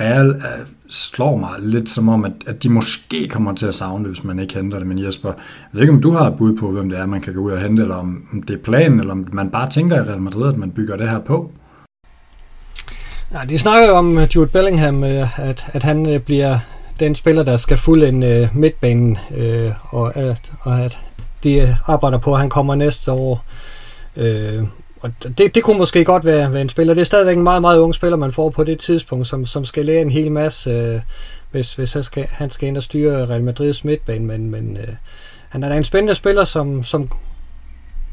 Real er, slår mig lidt som om, at, at de måske kommer til at savne det, hvis man ikke henter det. Men Jesper, jeg ved ikke, om du har et bud på, hvem det er, man kan gå ud og hente, eller om, det er planen, eller om man bare tænker i Real Madrid, at man bygger det her på? Ja, de snakker jo om øh, Jude Bellingham, øh, at, at han bliver den spiller, der skal fuldende midtbanen, og at, og at de arbejder på, at han kommer næste år. Og det, det kunne måske godt være, være en spiller. Det er stadigvæk en meget, meget ung spiller, man får på det tidspunkt, som, som skal lære en hel masse, øh, hvis, hvis han, skal, han skal ind og styre Real Madrids midtbane. Men, men øh, han er da en spændende spiller, som, som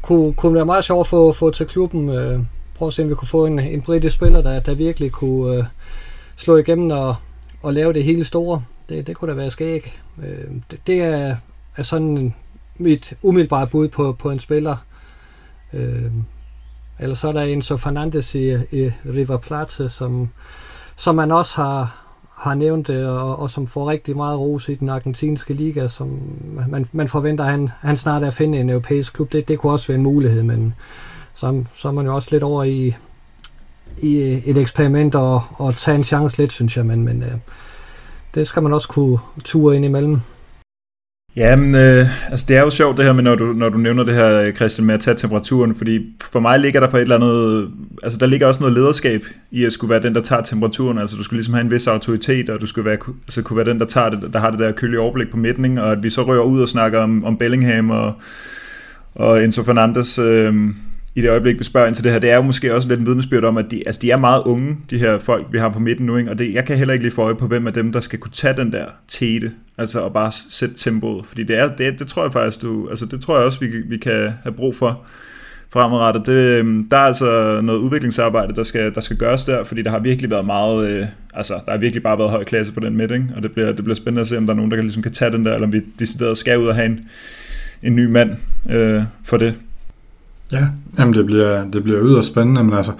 kunne, kunne være meget sjov at få, få til klubben. Øh, prøv at se, om vi kunne få en, en britisk spiller, der, der virkelig kunne øh, slå igennem og, og lave det hele store. Det, det kunne da være skæg. Øh, det, det er, er sådan mit umiddelbare bud på, på en spiller. Øh, eller så er der Enzo Fernandes i, i River Plate, som, som man også har, har nævnt, øh, og, og som får rigtig meget ros i den argentinske liga, som man, man forventer, at han, han snart er at finde en europæisk klub. Det, det kunne også være en mulighed, men så, så er man jo også lidt over i, i øh, et eksperiment og, og tage en chance lidt, synes jeg, men, men øh, det skal man også kunne ture ind imellem. Ja, men øh, altså det er jo sjovt det her med, når du, når du nævner det her, Christian, med at tage temperaturen, fordi for mig ligger der på et eller andet, altså der ligger også noget lederskab i at skulle være den, der tager temperaturen, altså du skulle ligesom have en vis autoritet, og du skulle være, altså kunne være den, der, tager det, der har det der kølige overblik på midten, og at vi så rører ud og snakker om, om Bellingham og, og Enzo Fernandes, øh, i det øjeblik, vi spørger ind til det her, det er jo måske også lidt en vidnesbyrd om, at de, altså de er meget unge, de her folk, vi har på midten nu, ikke? og det, jeg kan heller ikke lige få øje på, hvem af dem, der skal kunne tage den der tete, altså at bare sætte tempoet, fordi det, er, det, det tror jeg faktisk, du, altså det tror jeg også, vi, vi kan have brug for fremadrettet. Det, øhm, der er altså noget udviklingsarbejde, der skal, der skal gøres der, fordi der har virkelig været meget, øh, altså der har virkelig bare været høj klasse på den midt, ikke? og det bliver, det bliver spændende at se, om der er nogen, der kan, ligesom kan tage den der, eller om vi decideret skal ud og have en, en ny mand øh, for det. Ja, jamen det bliver, det bliver yderst spændende, men altså,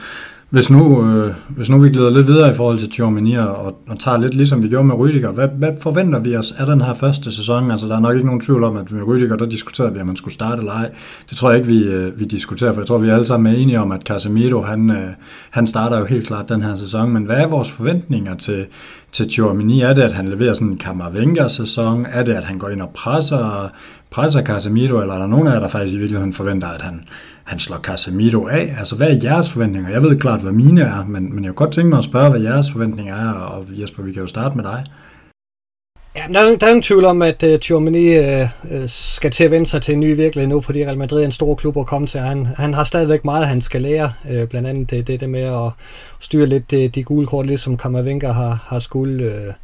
hvis nu, øh, hvis nu vi glæder lidt videre i forhold til Tjormini og, og tager lidt ligesom vi gjorde med Rydiger, hvad, hvad forventer vi os af den her første sæson? Altså der er nok ikke nogen tvivl om, at med Rydiger, der diskuterede vi, om man skulle starte eller ej. Det tror jeg ikke, vi, øh, vi diskuterer, for jeg tror, vi alle sammen er enige om, at Casemiro, han, øh, han starter jo helt klart den her sæson, men hvad er vores forventninger til, til Tjormini? Er det, at han leverer sådan en Kammervenger-sæson? Er det, at han går ind og presser, presser Casemiro? Eller er der nogen af jer, der faktisk i virkeligheden forventer, at han, han slår Casemiro af? Altså, hvad er jeres forventninger? Jeg ved klart, hvad mine er, men, men jeg kunne godt tænke mig at spørge, hvad jeres forventninger er, og Jesper, vi kan jo starte med dig. Ja, der, er, der er ingen tvivl om, at øh, uh, Tchouameni uh, øh, øh, skal til at vende sig til en ny virkelighed nu, fordi Real Madrid er en stor klub at komme til. Han, han har stadigvæk meget, han skal lære. Uh, blandt andet det, det, det med at styre lidt de, de gule kort, ligesom Kammervenka har, har skulle. Uh,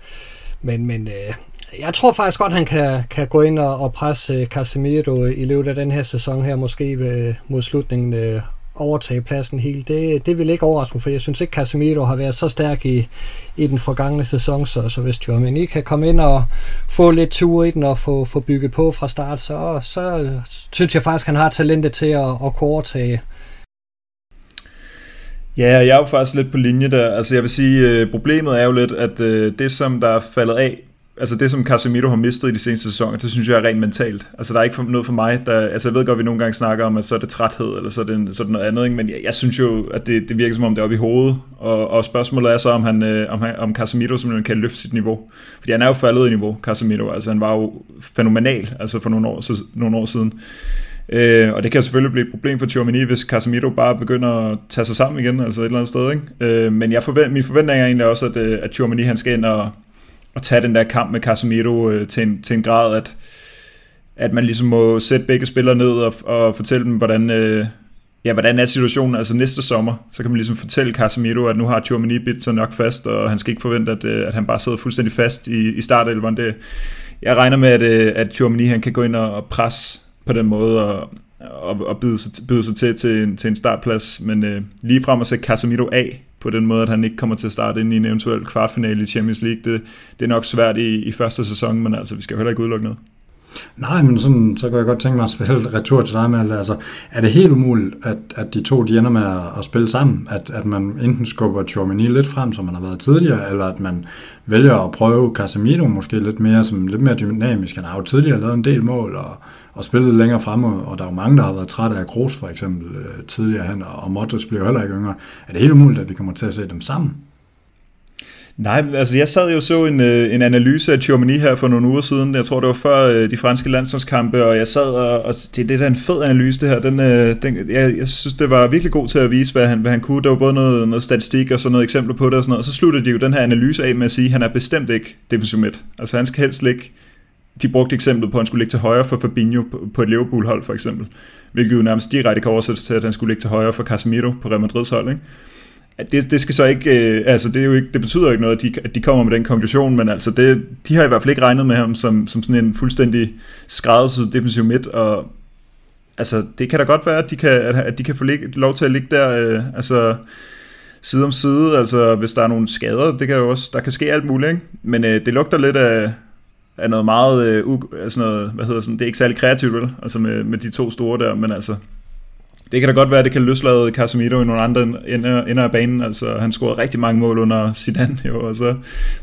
men men uh, jeg tror faktisk godt, han kan, kan gå ind og, og presse øh, Casemiro i løbet af den her sæson her, måske mod slutningen øh, overtage pladsen helt. Det, det vil ikke overraske mig, for jeg synes ikke, Casemiro har været så stærk i, i den forgangne sæson, så, så hvis Germany kan komme ind og få lidt tur i den og få, få bygget på fra start, så, så synes jeg faktisk, han har talentet til at, at kunne overtage. Ja, jeg er jo faktisk lidt på linje der. Altså jeg vil sige, øh, problemet er jo lidt, at øh, det som der er faldet af altså det, som Casemiro har mistet i de seneste sæsoner, det synes jeg er rent mentalt. Altså der er ikke noget for mig, der, altså jeg ved godt, at vi nogle gange snakker om, at så er det træthed, eller så er det, så er det noget andet, ikke? men jeg, jeg, synes jo, at det, det virker som om, det er oppe i hovedet, og, og spørgsmålet er så, om, han, øh, om, han, om Casemiro simpelthen kan løfte sit niveau. Fordi han er jo faldet i niveau, Casemiro, altså han var jo fænomenal, altså for nogle år, så, nogle år siden. Øh, og det kan selvfølgelig blive et problem for Tchouameni, hvis Casemiro bare begynder at tage sig sammen igen, altså et eller andet sted. Ikke? Øh, men jeg forvent, min forventning er egentlig også, at, øh, at Tchouameni han skal ind og, at tage den der kamp med Casemiro øh, til, en, til en grad, at, at man ligesom må sætte begge spillere ned og, og fortælle dem, hvordan, øh, ja, hvordan er situationen, altså næste sommer, så kan man ligesom fortælle Casemiro, at nu har Tchouameni bidt sig nok fast, og han skal ikke forvente, at, øh, at han bare sidder fuldstændig fast i, i startelveren. Det, jeg regner med, at, øh, at Tchouameni han kan gå ind og, og presse på den måde, og, og, og byde, sig, byde sig til til en, til en startplads, men øh, lige frem at sætte Casemiro af, på den måde, at han ikke kommer til at starte ind i en eventuel kvartfinale i Champions League. Det, det er nok svært i, i første sæson, men altså, vi skal jo heller ikke udelukke noget. Nej, men sådan, så kan jeg godt tænke mig at spille (laughs) retur til dig med, altså, er det helt umuligt, at, at de to de ender med at, at spille sammen? At, at man enten skubber Chormini lidt frem, som man har været tidligere, eller at man vælger at prøve Casemiro måske lidt mere, som lidt mere dynamisk. Han har jo tidligere lavet en del mål, og, og spillet længere frem, og der er jo mange, der har været trætte af Kroos for eksempel øh, tidligere hen, og Modric blev heller ikke yngre. Er det helt umuligt, at vi kommer til at se dem sammen? Nej, altså jeg sad jo så en, øh, en analyse af Tchouameni her for nogle uger siden. Jeg tror, det var før øh, de franske landsholdskampe, og jeg sad og, og det, det er en fed analyse, det her. Den, den, jeg, jeg synes, det var virkelig god til at vise, hvad han, hvad han kunne. Der var både noget, noget statistik og så noget eksempler på det og sådan noget. Og så sluttede de jo den her analyse af med at sige, at han er bestemt ikke defensiv midt. Altså han skal helst ligge de brugte eksemplet på, at han skulle ligge til højre for Fabinho på et Liverpool-hold for eksempel, hvilket jo nærmest direkte kan oversættes til, at han skulle ligge til højre for Casemiro på Real Madrids hold. Ikke? Det, det skal så ikke, øh, altså det, er jo ikke, det betyder jo ikke noget, at de, at de kommer med den konklusion, men altså det, de har i hvert fald ikke regnet med ham som, som sådan en fuldstændig skræddersyet defensiv midt, og altså det kan da godt være, at de kan, at de kan få lig, lov til at ligge der, øh, altså side om side, altså hvis der er nogle skader, det kan jo også, der kan ske alt muligt, ikke? men øh, det lugter lidt af, er noget meget, øh, u, altså noget, hvad hedder sådan, det er ikke særlig kreativt, vel? Altså med, med de to store der, men altså, det kan da godt være, at det kan løslade Casemiro i nogle andre ender, ender af banen. Altså, han scorede rigtig mange mål under Zidane, (laughs) jo, og så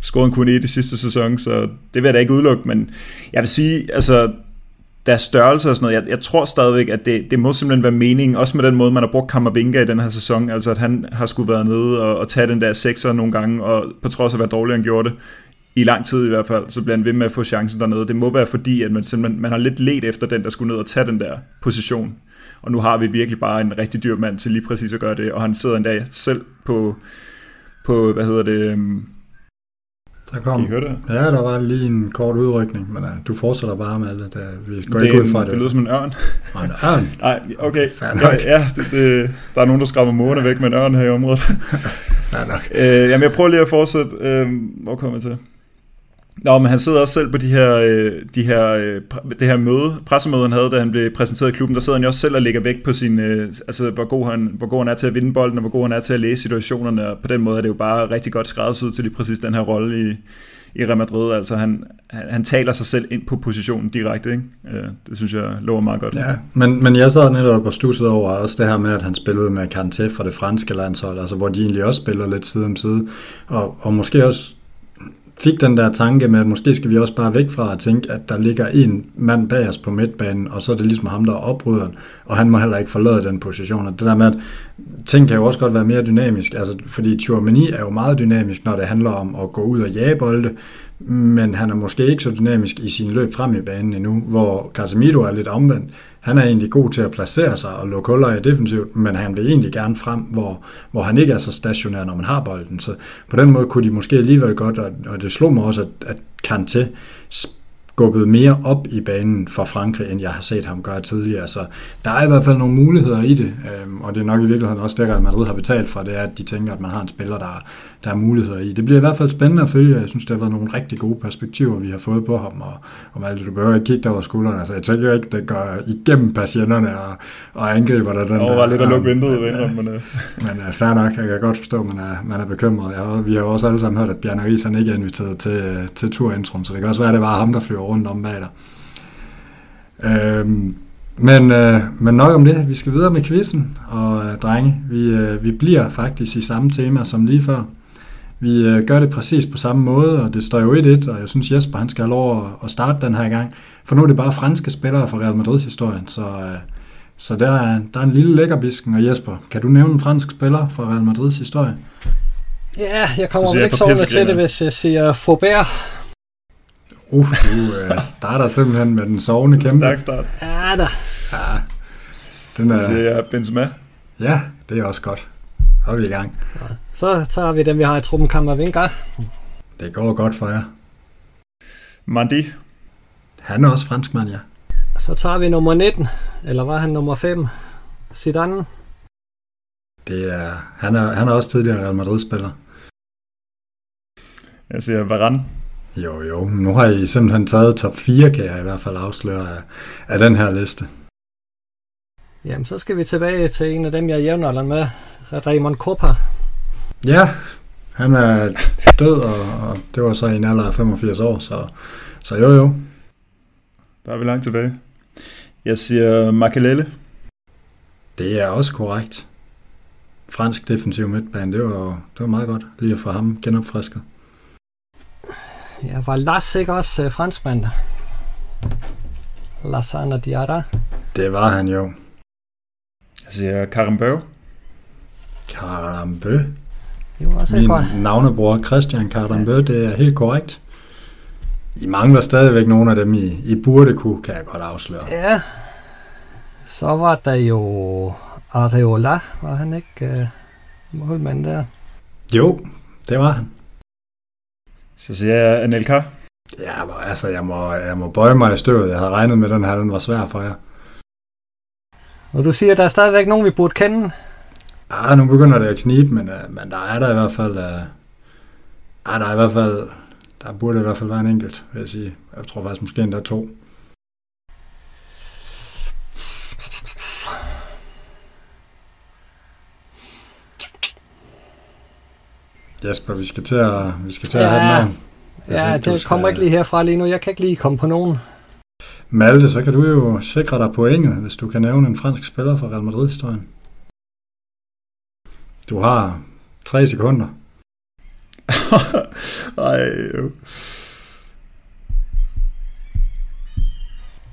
scorede han kun i det sidste sæson, så det vil jeg da ikke udelukke, men jeg vil sige, altså, deres størrelse og sådan noget, jeg, jeg tror stadigvæk, at det, det må simpelthen være meningen, også med den måde, man har brugt Kammervinga i den her sæson, altså at han har skulle være nede og, og tage den der sekser nogle gange, og på trods af, hvad dårligt han gjorde det, i lang tid i hvert fald, så bliver han ved med at få chancen dernede. Det må være fordi, at man simpelthen man har lidt let efter den, der skulle ned og tage den der position. Og nu har vi virkelig bare en rigtig dyr mand til lige præcis at gøre det, og han sidder en dag selv på, på hvad hedder det, øhm, der kom, kan I høre det? Ja, der var lige en kort udrykning, men uh, du fortsætter bare med det. Der, vi går det ikke ud fra det. Det lyder som en ørn. Og en ørn? (laughs) Nej, okay. Ja, ja det, det, der er nogen, der skræmmer måne væk med en ørn her i området. (laughs) Fair nok. øh, jamen, jeg prøver lige at fortsætte. Øh, hvor kommer jeg til? Nå, men han sidder også selv på de her, øh, de her, øh, det her møde, pressemøde, han havde, da han blev præsenteret i klubben. Der sidder han jo også selv og lægger vægt på sin, øh, altså, hvor god, han, hvor god han er til at vinde bolden, og hvor god han er til at læse situationerne. Og på den måde er det jo bare rigtig godt skræddersyet til lige præcis den her rolle i, i Real Madrid. Altså han, han, han taler sig selv ind på positionen direkte. Ikke? Det synes jeg lover meget godt. Ja, men, men jeg sad netop og stusset over også det her med, at han spillede med Kanté fra det franske landshold, altså hvor de egentlig også spiller lidt side om side. Og, og måske også fik den der tanke med, at måske skal vi også bare væk fra at tænke, at der ligger en mand bag os på midtbanen, og så er det ligesom ham, der er opryderen, og han må heller ikke forlade den position. Og det der med, at ting kan jo også godt være mere dynamisk, altså, fordi Tchouameni er jo meget dynamisk, når det handler om at gå ud og jage bolde, men han er måske ikke så dynamisk i sin løb frem i banen endnu, hvor Casemiro er lidt omvendt. Han er egentlig god til at placere sig og lukke huller i defensivt, men han vil egentlig gerne frem, hvor, hvor han ikke er så stationær, når man har bolden. Så på den måde kunne de måske alligevel godt, og, og det slog mig også, at, at Kanté skubbet mere op i banen for Frankrig, end jeg har set ham gøre tidligere. Så der er i hvert fald nogle muligheder i det, øhm, og det er nok i virkeligheden også det, at Madrid har betalt for, det er, at de tænker, at man har en spiller, der, der er muligheder i. Det bliver i hvert fald spændende at følge. Jeg synes, det har været nogle rigtig gode perspektiver, vi har fået på ham, og, og Malte, du behøver ikke kigge over skuldrene. Altså, jeg tænker ikke, det går igennem patienterne og, og angriber der den der. var lidt at lukke vinduet, ved (laughs) men... Uh... Men uh, fair nok, jeg kan godt forstå, at man er, man er bekymret. Jeg, vi har jo også alle sammen hørt, at Bjarne Ries ikke er inviteret til, til turintron, så det kan også være, at det var ham, der flyver rundt om bag dig. Øhm, men, øh, men nok om det. Vi skal videre med quizzen, og øh, drenge, vi, øh, vi bliver faktisk i samme tema som lige før. Vi øh, gør det præcis på samme måde, og det står jo 1-1, og jeg synes Jesper han skal have lov at, at starte den her gang. For nu er det bare franske spillere fra Real Madrid-historien, så, øh, så der, er, der er en lille lækkerbisken. Og Jesper, kan du nævne en fransk spiller fra Real Madrids historie? Ja, jeg kommer vel ikke sovende til det, hvis jeg siger Faubert. Uh, du uh, starter simpelthen med den sovende kæmpe. Stærk start. Ja da. Ja, den er... Så jeg Benzema. Ja, det er også godt. Så er vi i gang. Ja. Så tager vi dem, vi har i truppen Kammervinga. Det går godt for jer. Mandi. Han er også franskmand, ja. Så tager vi nummer 19, eller var han nummer 5? Zidane. Det er, han, er, han er også tidligere Real Madrid-spiller. Jeg siger Varane. Jo, jo. Nu har I simpelthen taget top 4, kan jeg i hvert fald afsløre af, af den her liste. Jamen, så skal vi tilbage til en af dem, jeg jævner med. Raymond Kopa. Ja, han er død, og, og det var så i en alder af 85 år, så, så jo jo. Der er vi langt tilbage. Jeg siger Makelele. Det er også korrekt. Fransk defensiv midtbane, det var, det var meget godt lige at få ham genopfrisket. Ja, var Lars ikke også uh, franskmand? Lassana Diarra. Det var han jo. Jeg siger Karambø. Karambø. Det var også Min godt. navnebror Christian Karambø, ja. det er helt korrekt. I mangler stadigvæk nogle af dem, I, I burde kunne, kan jeg godt afsløre. Ja. Så var der jo Areola, var han ikke uh, målmand der? Jo, det var han. Så siger jeg Anelka. Ja, altså, jeg må, jeg må bøje mig i støvet. Jeg havde regnet med, at den her den var svær for jer. Og du siger, at der er stadigvæk nogen, vi burde kende? Ah, nu begynder det at knibe, men, uh, men der er der i hvert fald... Uh, ah, der er i hvert fald... Der burde i hvert fald være en enkelt, vil jeg sige. Jeg tror faktisk måske endda to. Jesper, vi skal til at, vi skal til at have den. Ja, det kommer ikke lige herfra lige nu. Jeg kan ikke lige komme på nogen. Malte, så kan du jo sikre dig pointet, hvis du kan nævne en fransk spiller fra Real Madrid-historien. Du har tre sekunder. (laughs) Ej, jo.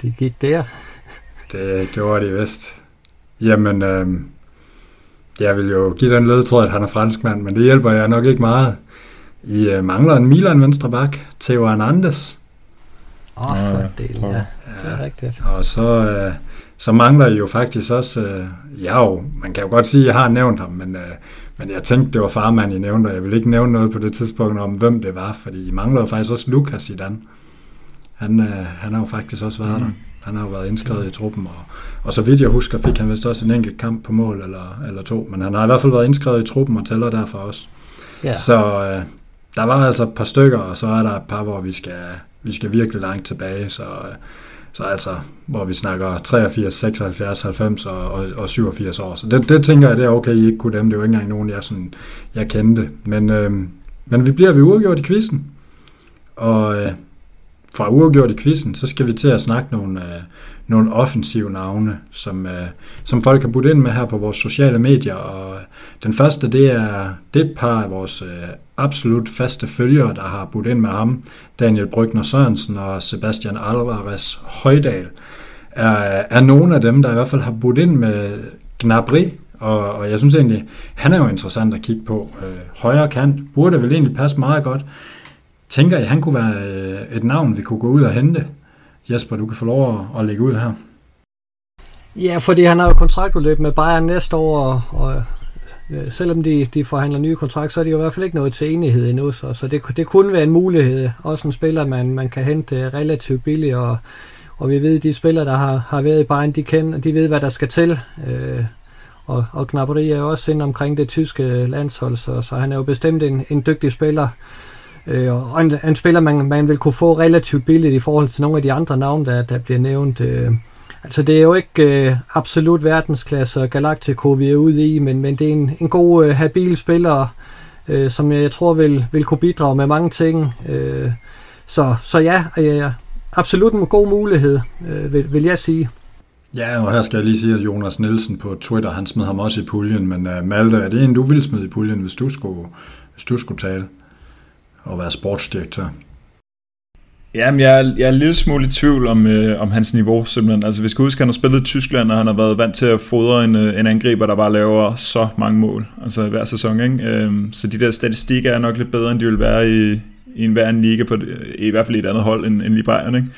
Det gik der. Det gjorde de vist. Jamen, øh, jeg vil jo give den ledtråd, at han er franskmand, men det hjælper jeg nok ikke meget. I øh, mangler en Milan venstre bak, Theo Hernandez. Åh, oh, for del, ja. Det er rigtigt. Og så, øh, så mangler I jo faktisk også, øh, ja jo, man kan jo godt sige, at jeg har nævnt ham, men, øh, men jeg tænkte, det var farmand, I nævnte, og jeg vil ikke nævne noget på det tidspunkt om, hvem det var, fordi I mangler jo faktisk også Lukas i den. Han, øh, han har jo faktisk også været mm. der. Han har jo været indskrevet i truppen, og, og så vidt jeg husker, fik han vist også en enkelt kamp på mål eller, eller to, men han har i hvert fald været indskrevet i truppen og tæller derfor også. Ja. Så øh, der var altså et par stykker, og så er der et par, hvor vi skal, vi skal virkelig langt tilbage, så, øh, så altså, hvor vi snakker 83, 76, 90 og, og, og 87 år. Så det, det tænker jeg, det er okay, I ikke kunne dem. Det er jo ikke engang nogen, jeg, sådan, jeg kendte. Men, øh, men vi bliver vi uafgjort i quizzen. Og øh, fra uafgjort i quizzen, så skal vi til at snakke nogle, øh, nogle offensive navne, som, øh, som folk har budt ind med her på vores sociale medier. Og øh, den første, det er, det er et par af vores øh, absolut faste følgere, der har budt ind med ham. Daniel Brygner Sørensen og Sebastian Alvarez Højdal er, er nogle af dem, der i hvert fald har budt ind med Gnabry, og, og jeg synes egentlig, han er jo interessant at kigge på. Øh, højre kant burde vel egentlig passe meget godt. Tænker I, han kunne være øh, et navn, vi kunne gå ud og hente? Jesper, du kan få lov at, at lægge ud her. Ja, fordi han har jo kontraktudløb med Bayern næste år, og, og selvom de, de forhandler nye kontrakt, så er de jo i hvert fald ikke nået til enighed endnu, så, så det, det kunne være en mulighed. Også en spiller, man, man kan hente relativt billigt, og, og vi ved, at de spillere, der har, har været i Bayern, de, kender, de ved, hvad der skal til. Øh, og, og Gnabry er jo også inde omkring det tyske landshold, så, så han er jo bestemt en, en dygtig spiller. Øh, Øh, og en, en spiller, man, man vil kunne få relativt billigt i forhold til nogle af de andre navne, der, der bliver nævnt. Øh, altså det er jo ikke øh, absolut verdensklasse Galactico, vi er ude i, men, men det er en, en god, øh, habil spiller, øh, som jeg tror vil, vil kunne bidrage med mange ting. Øh, så, så ja, øh, absolut en god mulighed, øh, vil, vil jeg sige. Ja, og her skal jeg lige sige, at Jonas Nielsen på Twitter, han smed ham også i puljen, men uh, Malte, er det en, du ville smide i puljen, hvis du skulle, hvis du skulle tale og være sportsdirektør? Jamen, jeg er, jeg er en lille smule i tvivl om, øh, om hans niveau, simpelthen. Altså, vi skal huske, at han har spillet i Tyskland, og han har været vant til at fodre en, øh, en angriber, der bare laver så mange mål, altså hver sæson, ikke? Øh, så de der statistikker er nok lidt bedre, end de vil være i, i en hver en liga, på, i hvert fald i et andet hold end, end lige Bayern, ikke?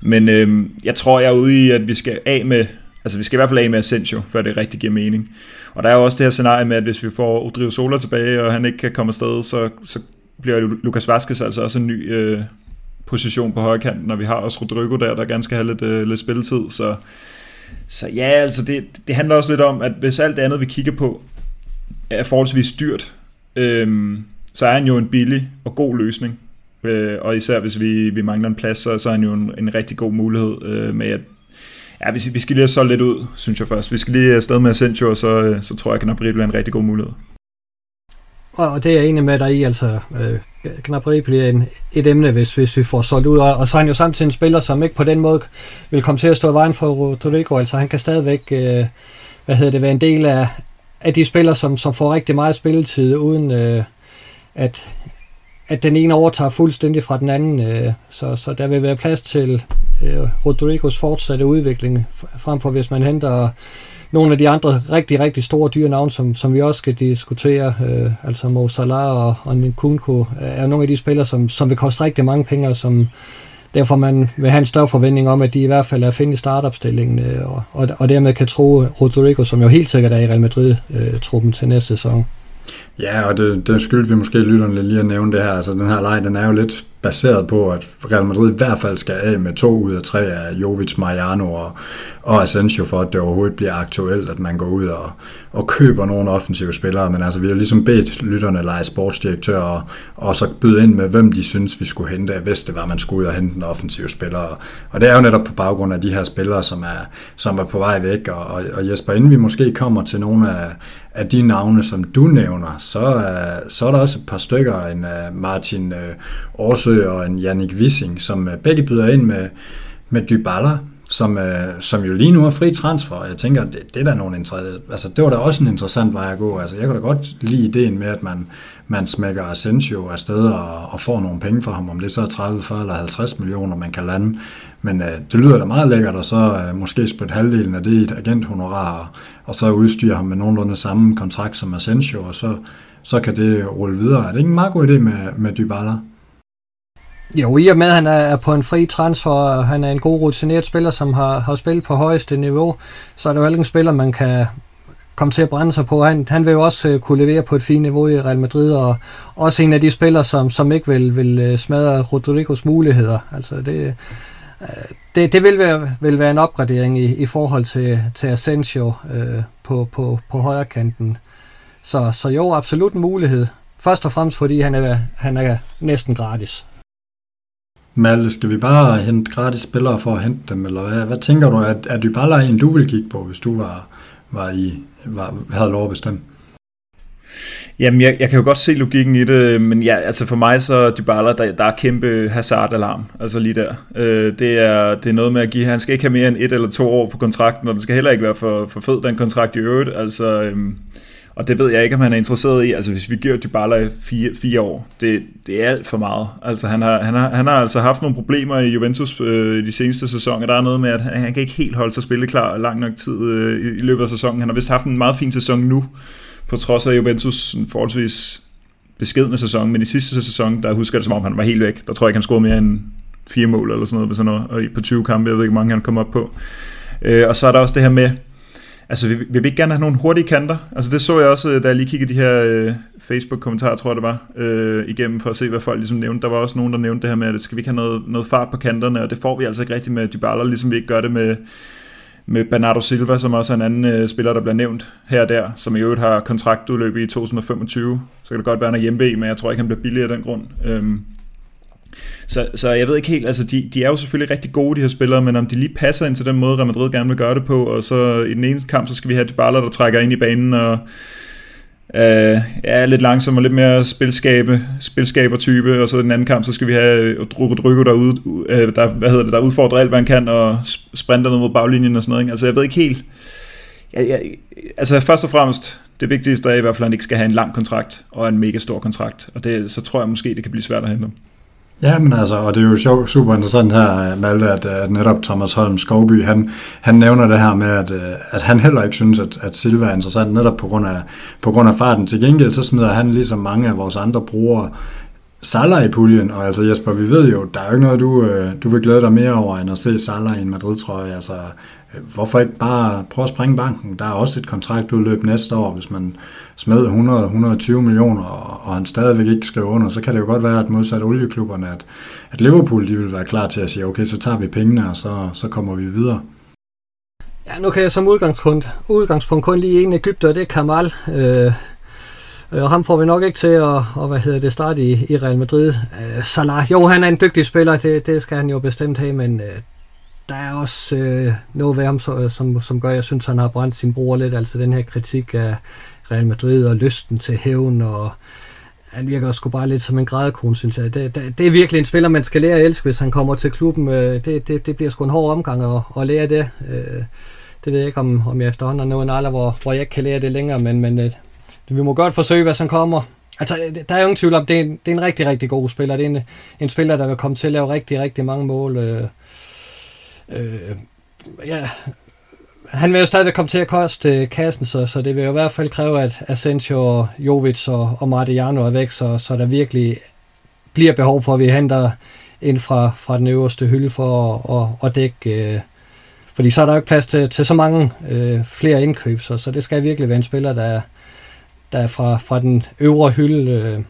Men øh, jeg tror, jeg er ude i, at vi skal af med, altså vi skal i hvert fald af med Asensio, før det rigtig giver mening. Og der er jo også det her scenarie med, at hvis vi får Odrio Sola tilbage, og han ikke kan komme afsted, så, så bliver Lukas Vaskes altså også en ny øh, position på højre kant, når vi har også Rodrigo der, der gerne skal have lidt, øh, lidt spilletid. Så, så ja, altså det, det handler også lidt om, at hvis alt det andet, vi kigger på, er forholdsvis dyrt, øh, så er han jo en billig og god løsning. Øh, og især hvis vi, vi mangler en plads, så, så er han jo en, en rigtig god mulighed øh, med at Ja, vi, vi skal lige have solgt lidt ud, synes jeg først. Vi skal lige afsted med Asensio, og så, øh, så tror jeg, at Gnabry bliver en rigtig god mulighed. Og det er jeg enig med dig i, altså øh, Gnabry bliver en, et emne, hvis, hvis vi får solgt ud, og, og så er han jo samtidig en spiller, som ikke på den måde vil komme til at stå i vejen for Rodrigo, altså han kan stadigvæk, øh, hvad hedder det, være en del af, af de spillere, som, som får rigtig meget spilletid, uden øh, at, at den ene overtager fuldstændig fra den anden, øh, så, så der vil være plads til øh, Rodrigos fortsatte udvikling, frem for hvis man henter nogle af de andre rigtig, rigtig store dyrenavne, som, som vi også skal diskutere, øh, altså Mo Salah og, og Nkunku, er nogle af de spillere, som, som vil koste rigtig mange penge, som derfor man vil have en større forventning om, at de i hvert fald er at finde i startopstillingen, øh, og, og, og dermed kan tro Rodrigo, som jo helt sikkert er i Real Madrid-truppen øh, til næste sæson. Ja, og det, det skyldte vi måske lytterne lige at nævne det her. Altså, den her leg, den er jo lidt baseret på, at Real Madrid i hvert fald skal af med to ud af tre af Jovic, Mariano og, og Asensio, for at det overhovedet bliver aktuelt, at man går ud og, og køber nogle offensive spillere. Men altså, vi har ligesom bedt lytterne lege sportsdirektør og, og så byde ind med, hvem de synes, vi skulle hente, hvis det var, man skulle ud og hente en offensiv spiller. Og det er jo netop på baggrund af de her spillere, som er, som er på vej væk. Og, og, og Jesper, inden vi måske kommer til nogle af, af de navne, som du nævner, så, øh, så er der også et par stykker, en øh, Martin øh, Årsø og en Jannik Wissing, som begge byder ind med, med Dybala, som, øh, som jo lige nu er fri transfer, og jeg tænker, det, det, er da nogle altså, det var da også en interessant vej at gå. Altså, jeg kunne da godt lide ideen med, at man, man smækker Asensio afsted og, og får nogle penge for ham, om det så er 30, 40 eller 50 millioner, man kan lande. Men øh, det lyder da meget lækkert, og så øh, måske spytte halvdelen af det i et agenthonorar, og, og så udstyre ham med nogenlunde samme kontrakt som Asensio, og så, så kan det rulle videre. Er det ikke en meget god idé med, med Dybala? Jo, i og med, at han er på en fri transfer, og han er en god rutineret spiller, som har, har spillet på højeste niveau, så er det jo ikke en spiller, man kan komme til at brænde sig på. Han, han vil jo også øh, kunne levere på et fint niveau i Real Madrid, og også en af de spillere, som, som ikke vil, vil øh, smadre Rodrigos muligheder. Altså det, øh, det, det vil, være, vil være en opgradering i, i forhold til, til Asensio øh, på, på, på højre kanten. Så, så jo, absolut en mulighed. Først og fremmest fordi han er, han er næsten gratis. Malte, skal vi bare hente gratis spillere for at hente dem, eller hvad, hvad tænker du, at, er Dybala en, du vil kigge på, hvis du var, var i, var, havde lov at bestemme? Jamen, jeg, jeg kan jo godt se logikken i det, men ja, altså for mig så Dybala, der, der er kæmpe hazard-alarm, altså lige der. Øh, det, er, det er noget med at give, han skal ikke have mere end et eller to år på kontrakten, og den skal heller ikke være for, for fed, den kontrakt i øvrigt. Altså, øhm, og det ved jeg ikke, om han er interesseret i. Altså hvis vi giver Dybala i fire, fire år, det, det er alt for meget. Altså han har, han, har, han har altså haft nogle problemer i Juventus øh, de seneste sæsoner. Der er noget med, at han, han kan ikke helt holde sig spilleklar lang nok tid øh, i, i løbet af sæsonen. Han har vist haft en meget fin sæson nu, på trods af Juventus forholdsvis beskedende sæson, men i sidste sæson, der husker jeg det som om, han var helt væk. Der tror jeg ikke, han scorede mere end fire mål eller sådan noget, sådan noget og på 20 kampe, jeg ved ikke, hvor mange han kom op på. Øh, og så er der også det her med, Altså, vi, vi vil ikke gerne have nogle hurtige kanter. Altså, det så jeg også, øh, da jeg lige kiggede de her øh, Facebook-kommentarer, tror jeg det var, øh, igennem for at se, hvad folk ligesom nævnte. Der var også nogen, der nævnte det her med, at skal vi ikke have noget, noget fart på kanterne, og det får vi altså ikke rigtigt med Dybala, ligesom vi ikke gør det med, med Bernardo Silva, som også er en anden øh, spiller, der bliver nævnt her og der, som i øvrigt har kontraktudløb i 2025. Så kan det godt være, han er hjemme men jeg tror ikke, han bliver billigere af den grund. Øhm, så, så jeg ved ikke helt, altså de, de er jo selvfølgelig rigtig gode, de her spillere, men om de lige passer ind til den måde, Real Madrid gerne vil gøre det på, og så i den ene kamp, så skal vi have Dybala, der trækker ind i banen, og øh, er lidt langsom og lidt mere spilskabe, spilskaber type, og så i den anden kamp, så skal vi have Drugo Drugo, der, øh, der, hvad hedder det, der udfordrer alt, hvad han kan, og sprinter ned mod baglinjen og sådan noget. Ikke? Altså jeg ved ikke helt, jeg, jeg, altså først og fremmest, det vigtigste er i hvert fald, at han ikke skal have en lang kontrakt, og en mega stor kontrakt, og det, så tror jeg måske, det kan blive svært at hente ham. Ja, men altså, og det er jo sjov, super interessant her, øh, Malte, at, at netop Thomas Holm Skovby, han, han nævner det her med, at, øh, at han heller ikke synes, at, at Silva er interessant, netop på grund, af, på grund af farten. Til gengæld så smider han ligesom mange af vores andre brugere Salah i puljen, og altså Jesper, vi ved jo, der er jo ikke noget, du, du vil glæde dig mere over, end at se Salah i en Madrid-trøje. Altså, hvorfor ikke bare prøve at springe banken? Der er også et kontraktudløb næste år, hvis man smed 100-120 millioner, og han stadigvæk ikke skriver under, så kan det jo godt være, at modsat olieklubberne, at, at Liverpool de vil være klar til at sige, okay, så tager vi pengene, og så, så kommer vi videre. Ja, nu kan jeg som udgangspunkt, udgangspunkt kun lige en Ægypter, det er Kamal. Øh, øh, og ham får vi nok ikke til at, og, hvad hedder det, starte i, i Real Madrid. Øh, Salah, jo, han er en dygtig spiller, det, det skal han jo bestemt have, men øh, der er også øh, noget ved ham, så, som, som gør, at jeg synes, han har brændt sin bror lidt. Altså den her kritik af Real Madrid og lysten til hævn, og han virker også bare lidt som en grædekone, synes jeg. Det, det, det er virkelig en spiller, man skal lære at elske, hvis han kommer til klubben. Øh, det, det, det bliver sgu en hård omgang at, at lære det. Øh, det ved jeg ikke, om, om jeg efterhånden har nået en alder, hvor, hvor jeg ikke kan lære det længere, men, men øh, vi må godt forsøge, hvad som kommer. Altså, øh, der er jo ingen tvivl om, det er en, det er en rigtig, rigtig god spiller. Det er en, en spiller, der vil komme til at lave rigtig, rigtig mange mål. Øh, øh, ja, han vil jo stadigvæk komme til at koste øh, kassen, så, så det vil jo i hvert fald kræve, at Asensio, Jovic og, og Martiano er væk, så, så der virkelig bliver behov for, at vi henter ind fra, fra den øverste hylde for at, at, at dække... Øh, fordi så er der jo ikke plads til, til så mange øh, flere indkøb, så, så det skal virkelig være en spiller, der, der er fra, fra den øvre hylde. Øh,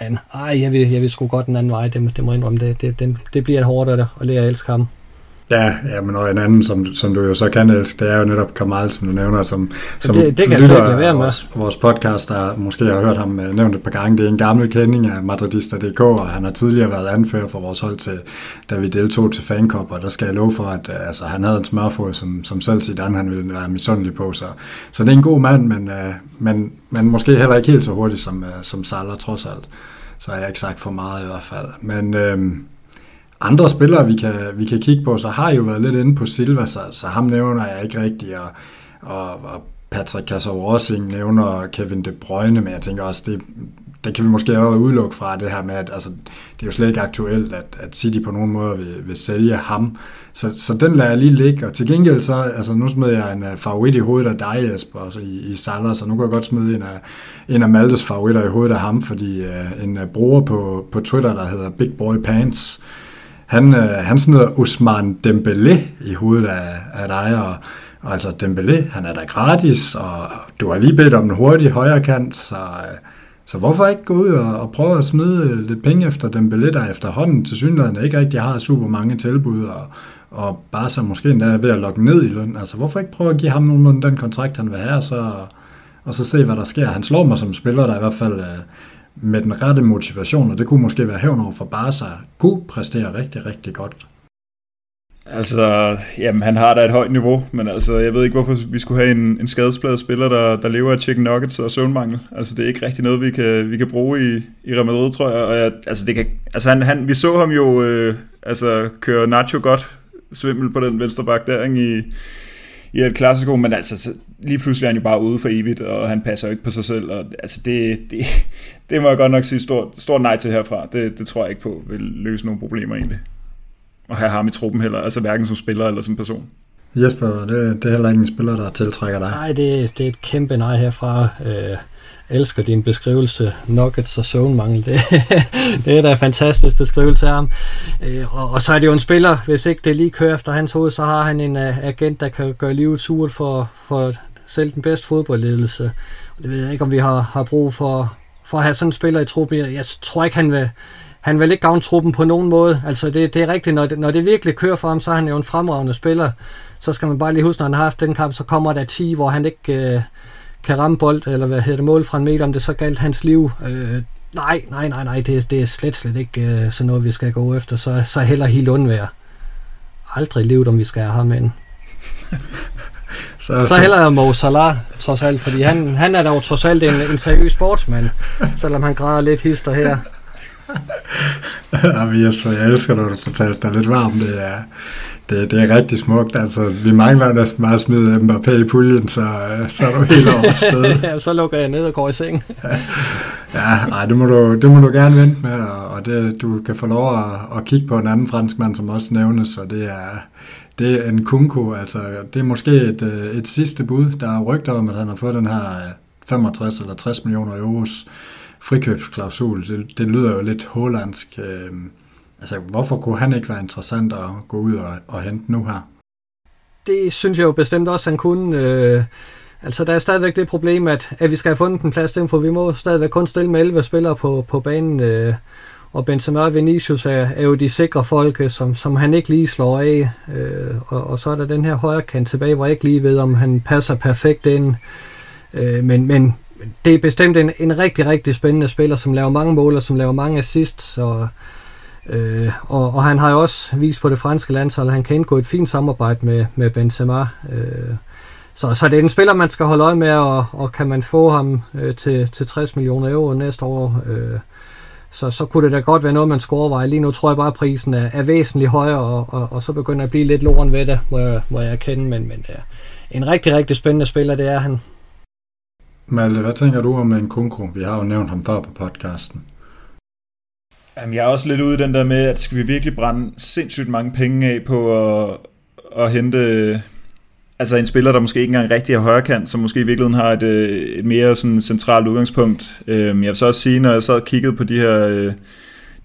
men ej, jeg vil, jeg vil sgu godt den anden vej, det, det må jeg indrømme. Det, det, det, det bliver hårdt at, at lære at elske ham. Ja, ja, men og en anden, som, som du jo så kan elske, det er jo netop Kamal, som du nævner, som, som det, det kan lytter jeg være med. Vores, vores podcast, der måske har hørt ham øh, nævnt et par gange, det er en gammel kending af Madridista.dk, og han har tidligere været anfører for vores hold til, da vi deltog til Fankop, og der skal jeg love for, at øh, altså, han havde en smørfod, som, som selv Zidane han ville være misundelig på, så, så det er en god mand, men, uh, men, men måske heller ikke helt så hurtigt som, uh, som Salah trods alt. Så har jeg ikke sagt for meget i hvert fald. Men uh, andre spillere, vi kan, vi kan kigge på, så har I jo været lidt inde på Silva, så, så ham nævner jeg ikke rigtigt, og, og, og Patrick Kasser nævner Kevin De Bruyne, men jeg tænker også, det, det kan vi måske også udelukke fra det her med, at altså, det er jo slet ikke aktuelt, at, at City på nogen måde vil, vil sælge ham. Så, så den lader jeg lige ligge, og til gengæld så, altså nu smed jeg en uh, favorit i hovedet af dig, Jesper, altså i, i Salah, så nu kan jeg godt smide en af, en af Maltes favoritter i hovedet af ham, fordi uh, en uh, bruger på, på Twitter, der hedder Big Boy Pants, han, øh, han smider Usman Dembélé i hovedet af, af dig, og, og altså Dembélé, han er da gratis, og du har lige bedt om en hurtig højre kant, så, øh, så hvorfor ikke gå ud og, og prøve at smide øh, lidt penge efter Dembélé, der efterhånden til synligheden ikke rigtig har super mange tilbud, og, og bare så måske endda er ved at lokke ned i løn. Altså hvorfor ikke prøve at give ham nogenlunde den kontrakt, han vil have, og så, og så se, hvad der sker. Han slår mig som spiller, der i hvert fald øh, med den rette motivation, og det kunne måske være hævn over for Barca, kunne præstere rigtig, rigtig godt. Altså, jamen, han har da et højt niveau, men altså, jeg ved ikke, hvorfor vi skulle have en, en skadespladet spiller, der, der lever af chicken nuggets og søvnmangel. Altså, det er ikke rigtig noget, vi kan, vi kan bruge i, i Real Madrid, tror jeg. Og jeg, altså, det kan, altså han, han, vi så ham jo øh, altså, køre Nacho godt svimmel på den venstre bak der, ikke, i, i et klassiko, men altså, lige pludselig er han jo bare ude for evigt, og han passer jo ikke på sig selv, og altså, det, det, (laughs) det må jeg godt nok sige stort, stort nej til herfra. Det, det tror jeg ikke på vil løse nogle problemer egentlig at have ham i truppen heller, altså hverken som spiller eller som person. Jesper, det, det er heller ikke en spiller, der tiltrækker dig. Nej, det, det er et kæmpe nej herfra. Øh, elsker din beskrivelse, Nuggets og søvnmangel. (laughs) Det, det er da en fantastisk beskrivelse af ham. Øh, og, og så er det jo en spiller, hvis ikke det lige kører efter hans hoved, så har han en uh, agent, der kan gøre livet surt for, for selv den bedste fodboldledelse. Og det ved jeg ikke, om vi har, har brug for, for at have sådan en spiller i truppen. Jeg tror ikke, han vil, han vil ikke gavne truppen på nogen måde. Altså det, det er rigtigt, når det, når det virkelig kører for ham, så er han jo en fremragende spiller. Så skal man bare lige huske, når han har haft den kamp, så kommer der 10, hvor han ikke øh, kan ramme bold, eller hvad hedder det, mål fra en meter, om det så galt hans liv. Øh, nej, nej, nej, nej, det, det er slet, slet ikke øh, sådan noget, vi skal gå efter. Så, så heller helt undvære. Aldrig livet, om vi skal have ham ind. (laughs) så, så heller Mo Salah, trods alt, fordi han, han er dog trods alt en, en seriøs sportsmand, (laughs) selvom han græder lidt hister her. (laughs) Jamen Jesper, jeg elsker, når du fortalte dig lidt varmt. Det er, det, det er rigtig smukt. Altså, vi mangler næsten bare at smide Mbappé i puljen, så, så er du helt over (laughs) sted. ja, så lukker jeg ned og går i seng. (laughs) ja, nej, det må, du, det må du gerne vente med, og det, du kan få lov at, at kigge på en anden franskmand, som også nævnes, og det er, det er en kunko. Altså, det er måske et, et sidste bud. Der er rygter om, at han har fået den her 65 eller 60 millioner euros frikøbsklausul, det, det lyder jo lidt hollandsk. Øh, altså, hvorfor kunne han ikke være interessant at gå ud og, og hente nu her? Det synes jeg jo bestemt også, han kunne. Øh, altså, der er stadigvæk det problem, at, at vi skal have fundet en plads til for vi må stadigvæk kun stille med 11 spillere på, på banen. Øh, og Benzema og Vinicius er, er jo de sikre folk, som, som han ikke lige slår af. Øh, og, og så er der den her højre kant tilbage, hvor jeg ikke lige ved, om han passer perfekt ind. Øh, men, men det er bestemt en, en rigtig, rigtig spændende spiller, som laver mange mål og som laver mange assists. Så, øh, og, og han har jo også vist på det franske landshold, at han kan indgå et fint samarbejde med, med Benzema. Øh, så, så det er en spiller, man skal holde øje med, og, og kan man få ham øh, til, til 60 millioner euro næste år, øh, så, så kunne det da godt være noget, man skulle overveje. Lige nu tror jeg bare, at prisen er, er væsentligt højere, og, og, og så begynder jeg at blive lidt loren ved det, må jeg, må jeg erkende. Men, men øh, en rigtig, rigtig spændende spiller, det er han. Malte, hvad tænker du om en kunko? Vi har jo nævnt ham før på podcasten. Jamen, jeg er også lidt ude i den der med, at skal vi virkelig brænde sindssygt mange penge af på at, at hente altså en spiller, der måske ikke engang rigtig har højrekant, som måske i virkeligheden har et, øh, et mere sådan centralt udgangspunkt. Øhm, jeg vil så også sige, når jeg så kiggede på de her, øh,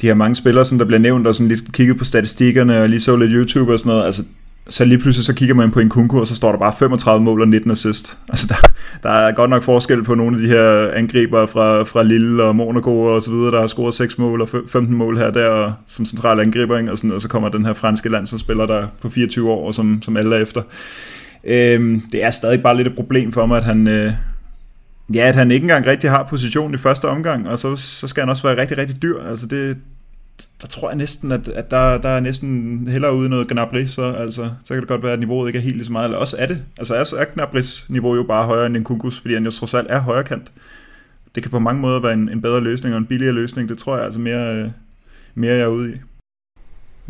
de her mange spillere, som der bliver nævnt, og sådan lidt kigget på statistikkerne, og lige så lidt YouTube og sådan noget, altså så lige pludselig så kigger man på en kunko, og så står der bare 35 mål og 19 assist. Altså der, der er godt nok forskel på nogle af de her angriber fra, fra Lille og Monaco og så videre, der har scoret 6 mål og 15 mål her der og, som central angriber, ikke? Og, sådan, og så kommer den her franske landsholdsspiller, der på 24 år, og som, som alle er efter. Øhm, det er stadig bare lidt et problem for mig, at han, øh, ja, at han ikke engang rigtig har position i første omgang, og så, så skal han også være rigtig, rigtig dyr. Altså det, der tror jeg næsten, at, at der, der er næsten hellere ude noget Gnabry, så, altså, så kan det godt være, at niveauet ikke er helt lige så meget, eller også er det. Altså er, er Gnabrys niveau jo bare højere end en Kunkus, fordi han jo trods alt er højere kant. Det kan på mange måder være en, en bedre løsning og en billigere løsning, det tror jeg altså mere, øh, mere jeg er ude i.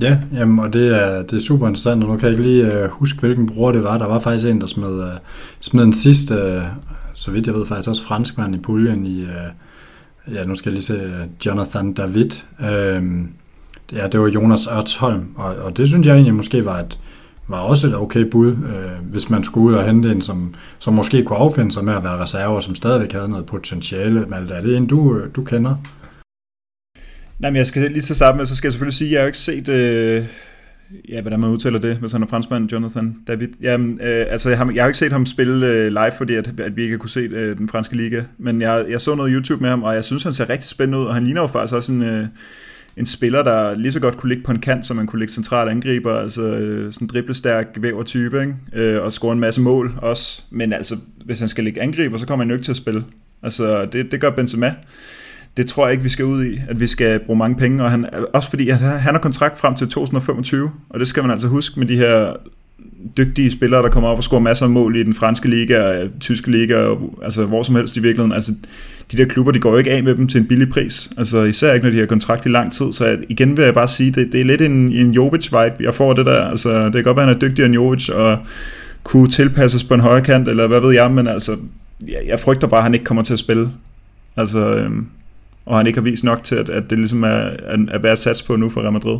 Ja, jamen, og det er, det er super interessant, og nu kan jeg ikke lige uh, huske, hvilken bror det var. Der var faktisk en, der smed, uh, smed en sidste, uh, så vidt jeg ved, faktisk også franskmand i puljen i, uh, ja, nu skal jeg lige se, øh, Jonathan David. Øhm, ja, det var Jonas Ørtsholm, og, og det synes jeg egentlig måske var et, var også et okay bud, øh, hvis man skulle ud og hente en, som, som måske kunne affinde sig med at være reserver, som stadigvæk havde noget potentiale. Malte, er det en, du, øh, du kender? Nej, men jeg skal lige til sammen, så skal jeg selvfølgelig sige, at jeg har jo ikke set, øh, ja, hvordan man udtaler det, hvis han er franskmand, Jonathan David. Jamen, øh, altså, jeg har, jeg har ikke set ham spille øh, live, fordi at, at vi ikke kunne se øh, den franske liga, men jeg, jeg så noget YouTube med ham, og jeg synes, han ser rigtig spændende ud, og han ligner jo faktisk også en, øh, en spiller, der lige så godt kunne ligge på en kant, som man kunne ligge central angriber, altså øh, sådan driblestærk væver type, ikke? Øh, og score en masse mål også, men altså, hvis han skal ligge angriber, så kommer han jo ikke til at spille. Altså, det, det gør Benzema det tror jeg ikke, vi skal ud i, at vi skal bruge mange penge, og han, også fordi at han har kontrakt frem til 2025, og det skal man altså huske med de her dygtige spillere, der kommer op og scorer masser af mål i den franske liga, øh, tyske liga, altså hvor som helst i virkeligheden. Altså, de der klubber, de går jo ikke af med dem til en billig pris. Altså især ikke, når de har kontrakt i lang tid. Så igen vil jeg bare sige, det, det er lidt en, en Jovic-vibe, jeg får det der. Altså, det kan godt være, at han er dygtigere end Jovic, og kunne tilpasses på en højre kant, eller hvad ved jeg, men altså, jeg, jeg frygter bare, at han ikke kommer til at spille. Altså, øhm, og han ikke har vist nok til, at, at det ligesom er, er, er værd at satse på nu for Real Madrid.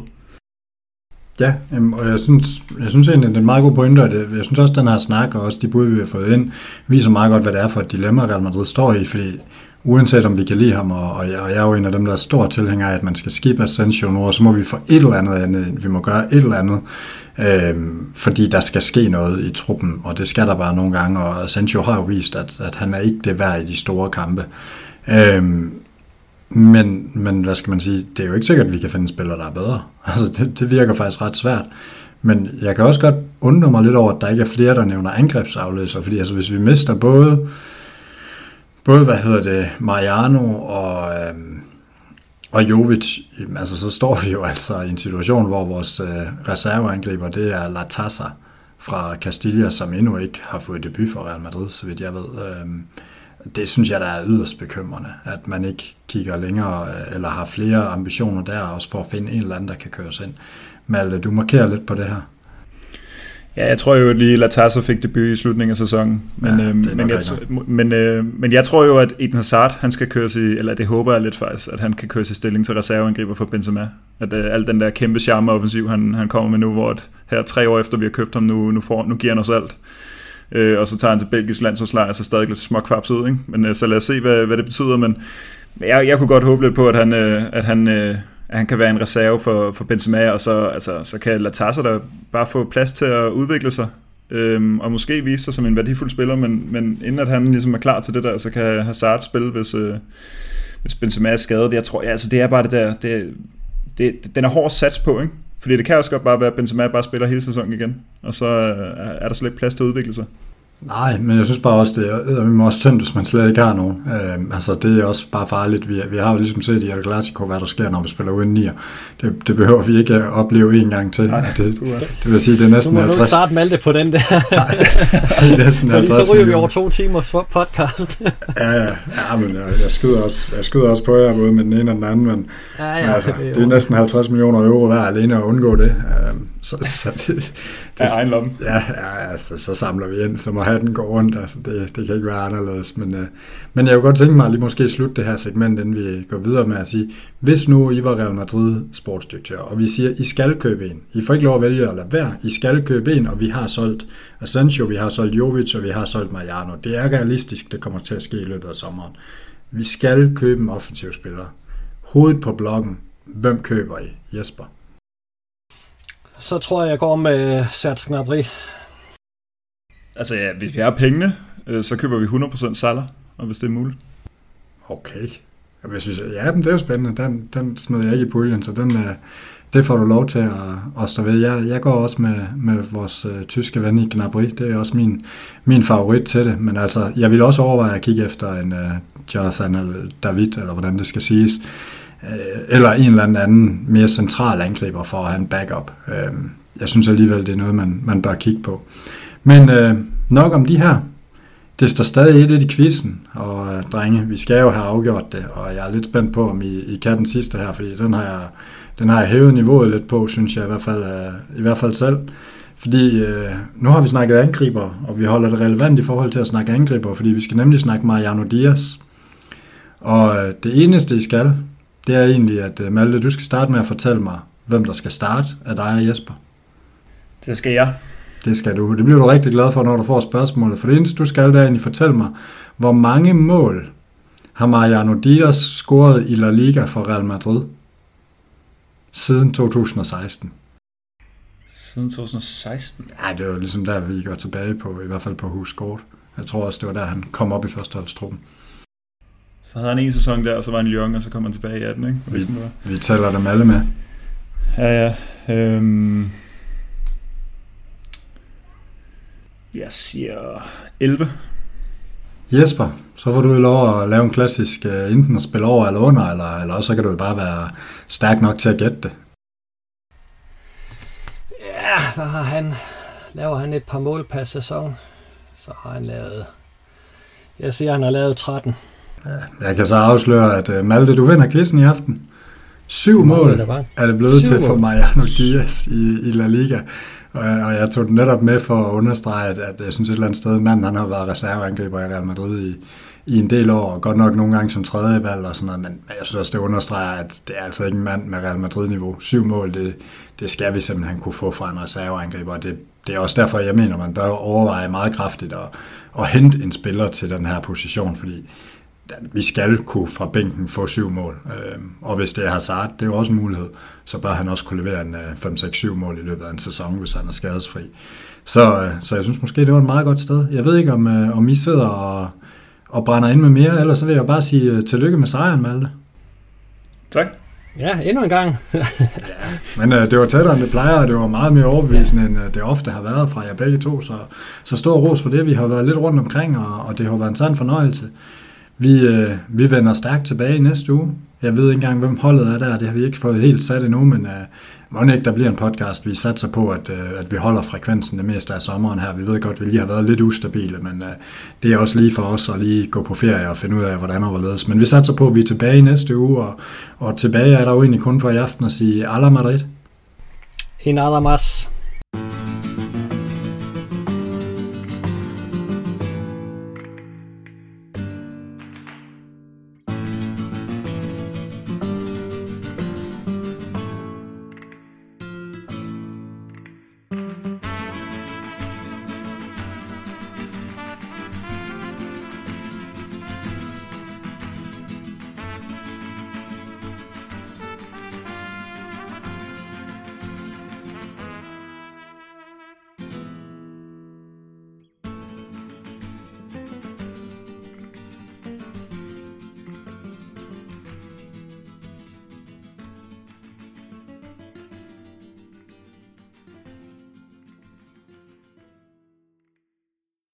Ja, og jeg synes, jeg synes egentlig, det er en meget god pointe, og det, jeg synes også, at den her snak og også de bud, vi har fået ind, viser meget godt, hvad det er for et dilemma, Real Madrid står i, fordi uanset om vi kan lide ham, og, og, jeg, og jeg er jo en af dem, der er stor tilhænger af, at man skal skippe Asensio nu, og så må vi få et eller andet andet, vi må gøre et eller andet, øh, fordi der skal ske noget i truppen, og det skal der bare nogle gange, og Asensio har jo vist, at, at han er ikke det værd i de store kampe. Øh, men, men hvad skal man sige, det er jo ikke sikkert, at vi kan finde spillere, der er bedre. (laughs) Altså, det, det virker faktisk ret svært. Men jeg kan også godt undre mig lidt over, at der ikke er flere, der nævner angrebsafløser, fordi altså, hvis vi mister både, både hvad hedder det, Mariano og, øhm, og Jovic, altså så står vi jo altså i en situation, hvor vores øh, reserveangriber, det er Latassa fra Castilla, som endnu ikke har fået debut for Real Madrid, så vidt jeg ved. Øhm, det synes jeg, der er yderst bekymrende, at man ikke kigger længere, øh, eller har flere ambitioner der, også for at finde en eller anden, der kan køres ind. Malte, du markerer lidt på det her. Ja, jeg tror jo at lige, Latassa fik debut i slutningen af sæsonen. Men, ja, øh, men, jeg, men, øh, men jeg tror jo, at Eden Hazard, han skal køres i, eller det håber jeg lidt faktisk, at han kan køres i stilling til reserveangriber for Benzema. At øh, al den der kæmpe charme offensiv, han, han kommer med nu, hvor at her tre år efter vi har købt ham, nu, nu, får, nu giver han os alt øh, og så tager han til Belgisk landsholdslejr, så stadig lidt småkvaps ud, ikke? Men øh, så lad os se, hvad, hvad det betyder, men jeg, jeg kunne godt håbe lidt på, at han, øh, at han, øh, at han kan være en reserve for, for Benzema, og så, altså, så kan Latassa der bare få plads til at udvikle sig, øhm, og måske vise sig som en værdifuld spiller, men, men inden at han ligesom er klar til det der, så kan Hazard spille, hvis, øh, hvis Benzema er skadet. Jeg tror, ja, altså, det er bare det der, det, det, den er hård sats på, ikke? Fordi det kan også godt bare være, at Benzema bare spiller hele sæsonen igen, og så øh, er der slet ikke plads til at udvikle sig. Nej, men jeg synes bare også, det er vi må også synd, hvis man slet ikke har nogen. Øh, altså, det er også bare farligt. Vi, vi har jo ligesom set i El Clasico, hvad der sker, når vi spiller uden nier. Det, det behøver vi ikke at opleve en gang til. Nej, det, det vil sige, det er næsten 50... Nu må 50... du starte Malte på den der. (laughs) Nej, det er næsten 50 så ryger vi over to timer podcast. (laughs) ja, ja, ja, men jeg, jeg, skyder også, jeg skyder også på jer, både med den ene og den anden, men, ja, ja, men altså, det er næsten 50 millioner euro hver alene at undgå det. Øh, så, så det, det, af egen lomme. Ja, ja altså, så samler vi ind, så må hatten gå rundt. Altså, det, det kan ikke være anderledes. Men, øh, men jeg kunne godt tænke mig at lige måske slutte det her segment, inden vi går videre med at sige, hvis nu I var Real Madrid sportsdirektør, og vi siger, I skal købe en. I får ikke lov at vælge at lade være. I skal købe en, og vi har solgt Asensio, vi har solgt Jovic, og vi har solgt Mariano. Det er realistisk, det kommer til at ske i løbet af sommeren. Vi skal købe en offensiv spiller. Hovedet på bloggen. Hvem køber I? Jesper så tror jeg, jeg går med Serge Gnabry. Altså ja, hvis vi har pengene, øh, så køber vi 100% Salah, og hvis det er muligt. Okay. Hvis vi, ja, men det er jo spændende. Den, den smed jeg ikke i puljen, så den, øh, det får du lov til at, at stå ved. Jeg, jeg går også med, med vores uh, tyske ven i Gnabry. Det er også min, min favorit til det. Men altså, jeg vil også overveje at kigge efter en uh, Jonathan eller David, eller hvordan det skal siges. Øh, eller en eller anden mere central angriber for at have en backup. Øhm, jeg synes alligevel, det er noget, man, man bør kigge på. Men øh, nok om de her. Det står stadig et i quizzen, og øh, drenge, vi skal jo have afgjort det, og jeg er lidt spændt på, om I, I kan den sidste her, fordi den har jeg, den har jeg hævet niveauet lidt på, synes jeg i hvert fald, øh, i hvert fald selv. Fordi øh, nu har vi snakket angriber, og vi holder det relevant i forhold til at snakke angriber, fordi vi skal nemlig snakke Mariano Diaz. Og øh, det eneste, I skal, det er egentlig, at øh, Malte, du skal starte med at fortælle mig, hvem der skal starte af dig og Jesper. Det skal jeg. Det skal du. Det bliver du rigtig glad for, når du får spørgsmålet. For det eneste, du skal, det er egentlig fortælle mig, hvor mange mål har Mariano Diaz scoret i La Liga for Real Madrid siden 2016? Siden 2016? Ja, det var ligesom der, vi går tilbage på, i hvert fald på Huskort. Jeg tror også, det var der, han kom op i førsteholdstruppen. Så havde han en sæson der, og så var han i Lyon, og så kom han tilbage i 18, ikke? Vi, vi tæller dem alle med. Ja, ja. Øhm, jeg siger 11. Jesper, så får du jo lov at lave en klassisk uh, enten at spille over eller under, eller, eller også så kan du jo bare være stærk nok til at gætte det. Ja, hvad har han? Laver han et par mål per sæson, så har han lavet... Jeg siger, han har lavet 13. Jeg kan så afsløre, at uh, Malte, du vinder quizzen i aften. Syv mål er det blevet Syv til for Mariano Diaz i, i La Liga. Og, og jeg tog den netop med for at understrege, at, at jeg synes et eller andet sted, manden han har været reserveangriber i Real Madrid i, i en del år, og godt nok nogle gange som tredje valg og sådan noget, men, men jeg synes også, det understreger, at det er altså ikke en mand med Real Madrid-niveau. Syv mål, det, det skal vi simpelthen kunne få fra en reserveangriber, og det, det er også derfor, jeg mener, man bør overveje meget kraftigt at, at hente en spiller til den her position, fordi vi skal kunne fra bænken få syv mål. Øh, og hvis det er Hazard, det er jo også en mulighed, så bør han også kunne levere en 5-6-7 øh, mål i løbet af en sæson, hvis han er skadesfri. Så, øh, så jeg synes måske, det var et meget godt sted. Jeg ved ikke, om, om I sidder og, og brænder ind med mere, eller så vil jeg bare sige tillykke med sejren, Malte. Tak. Ja, endnu en gang. (laughs) ja, men uh, det var tættere, end det plejer, og det var meget mere overbevisende, ja. end uh, det ofte har været fra jer begge to. Så, så stor ros for det. Vi har været lidt rundt omkring, og, og det har været en sand fornøjelse. Vi, øh, vi vender stærkt tilbage i næste uge. Jeg ved ikke engang, hvem holdet er der. Det har vi ikke fået helt sat endnu, men øh, må ikke, der bliver en podcast. Vi satser på, at, øh, at vi holder frekvensen det meste af sommeren her. Vi ved godt, at vi lige har været lidt ustabile, men øh, det er også lige for os at lige gå på ferie og finde ud af, hvordan og hvorledes. Men vi satser på, at vi er tilbage i næste uge, og, og tilbage er der jo egentlig kun for i aften at sige Alla Madrid. En nada más.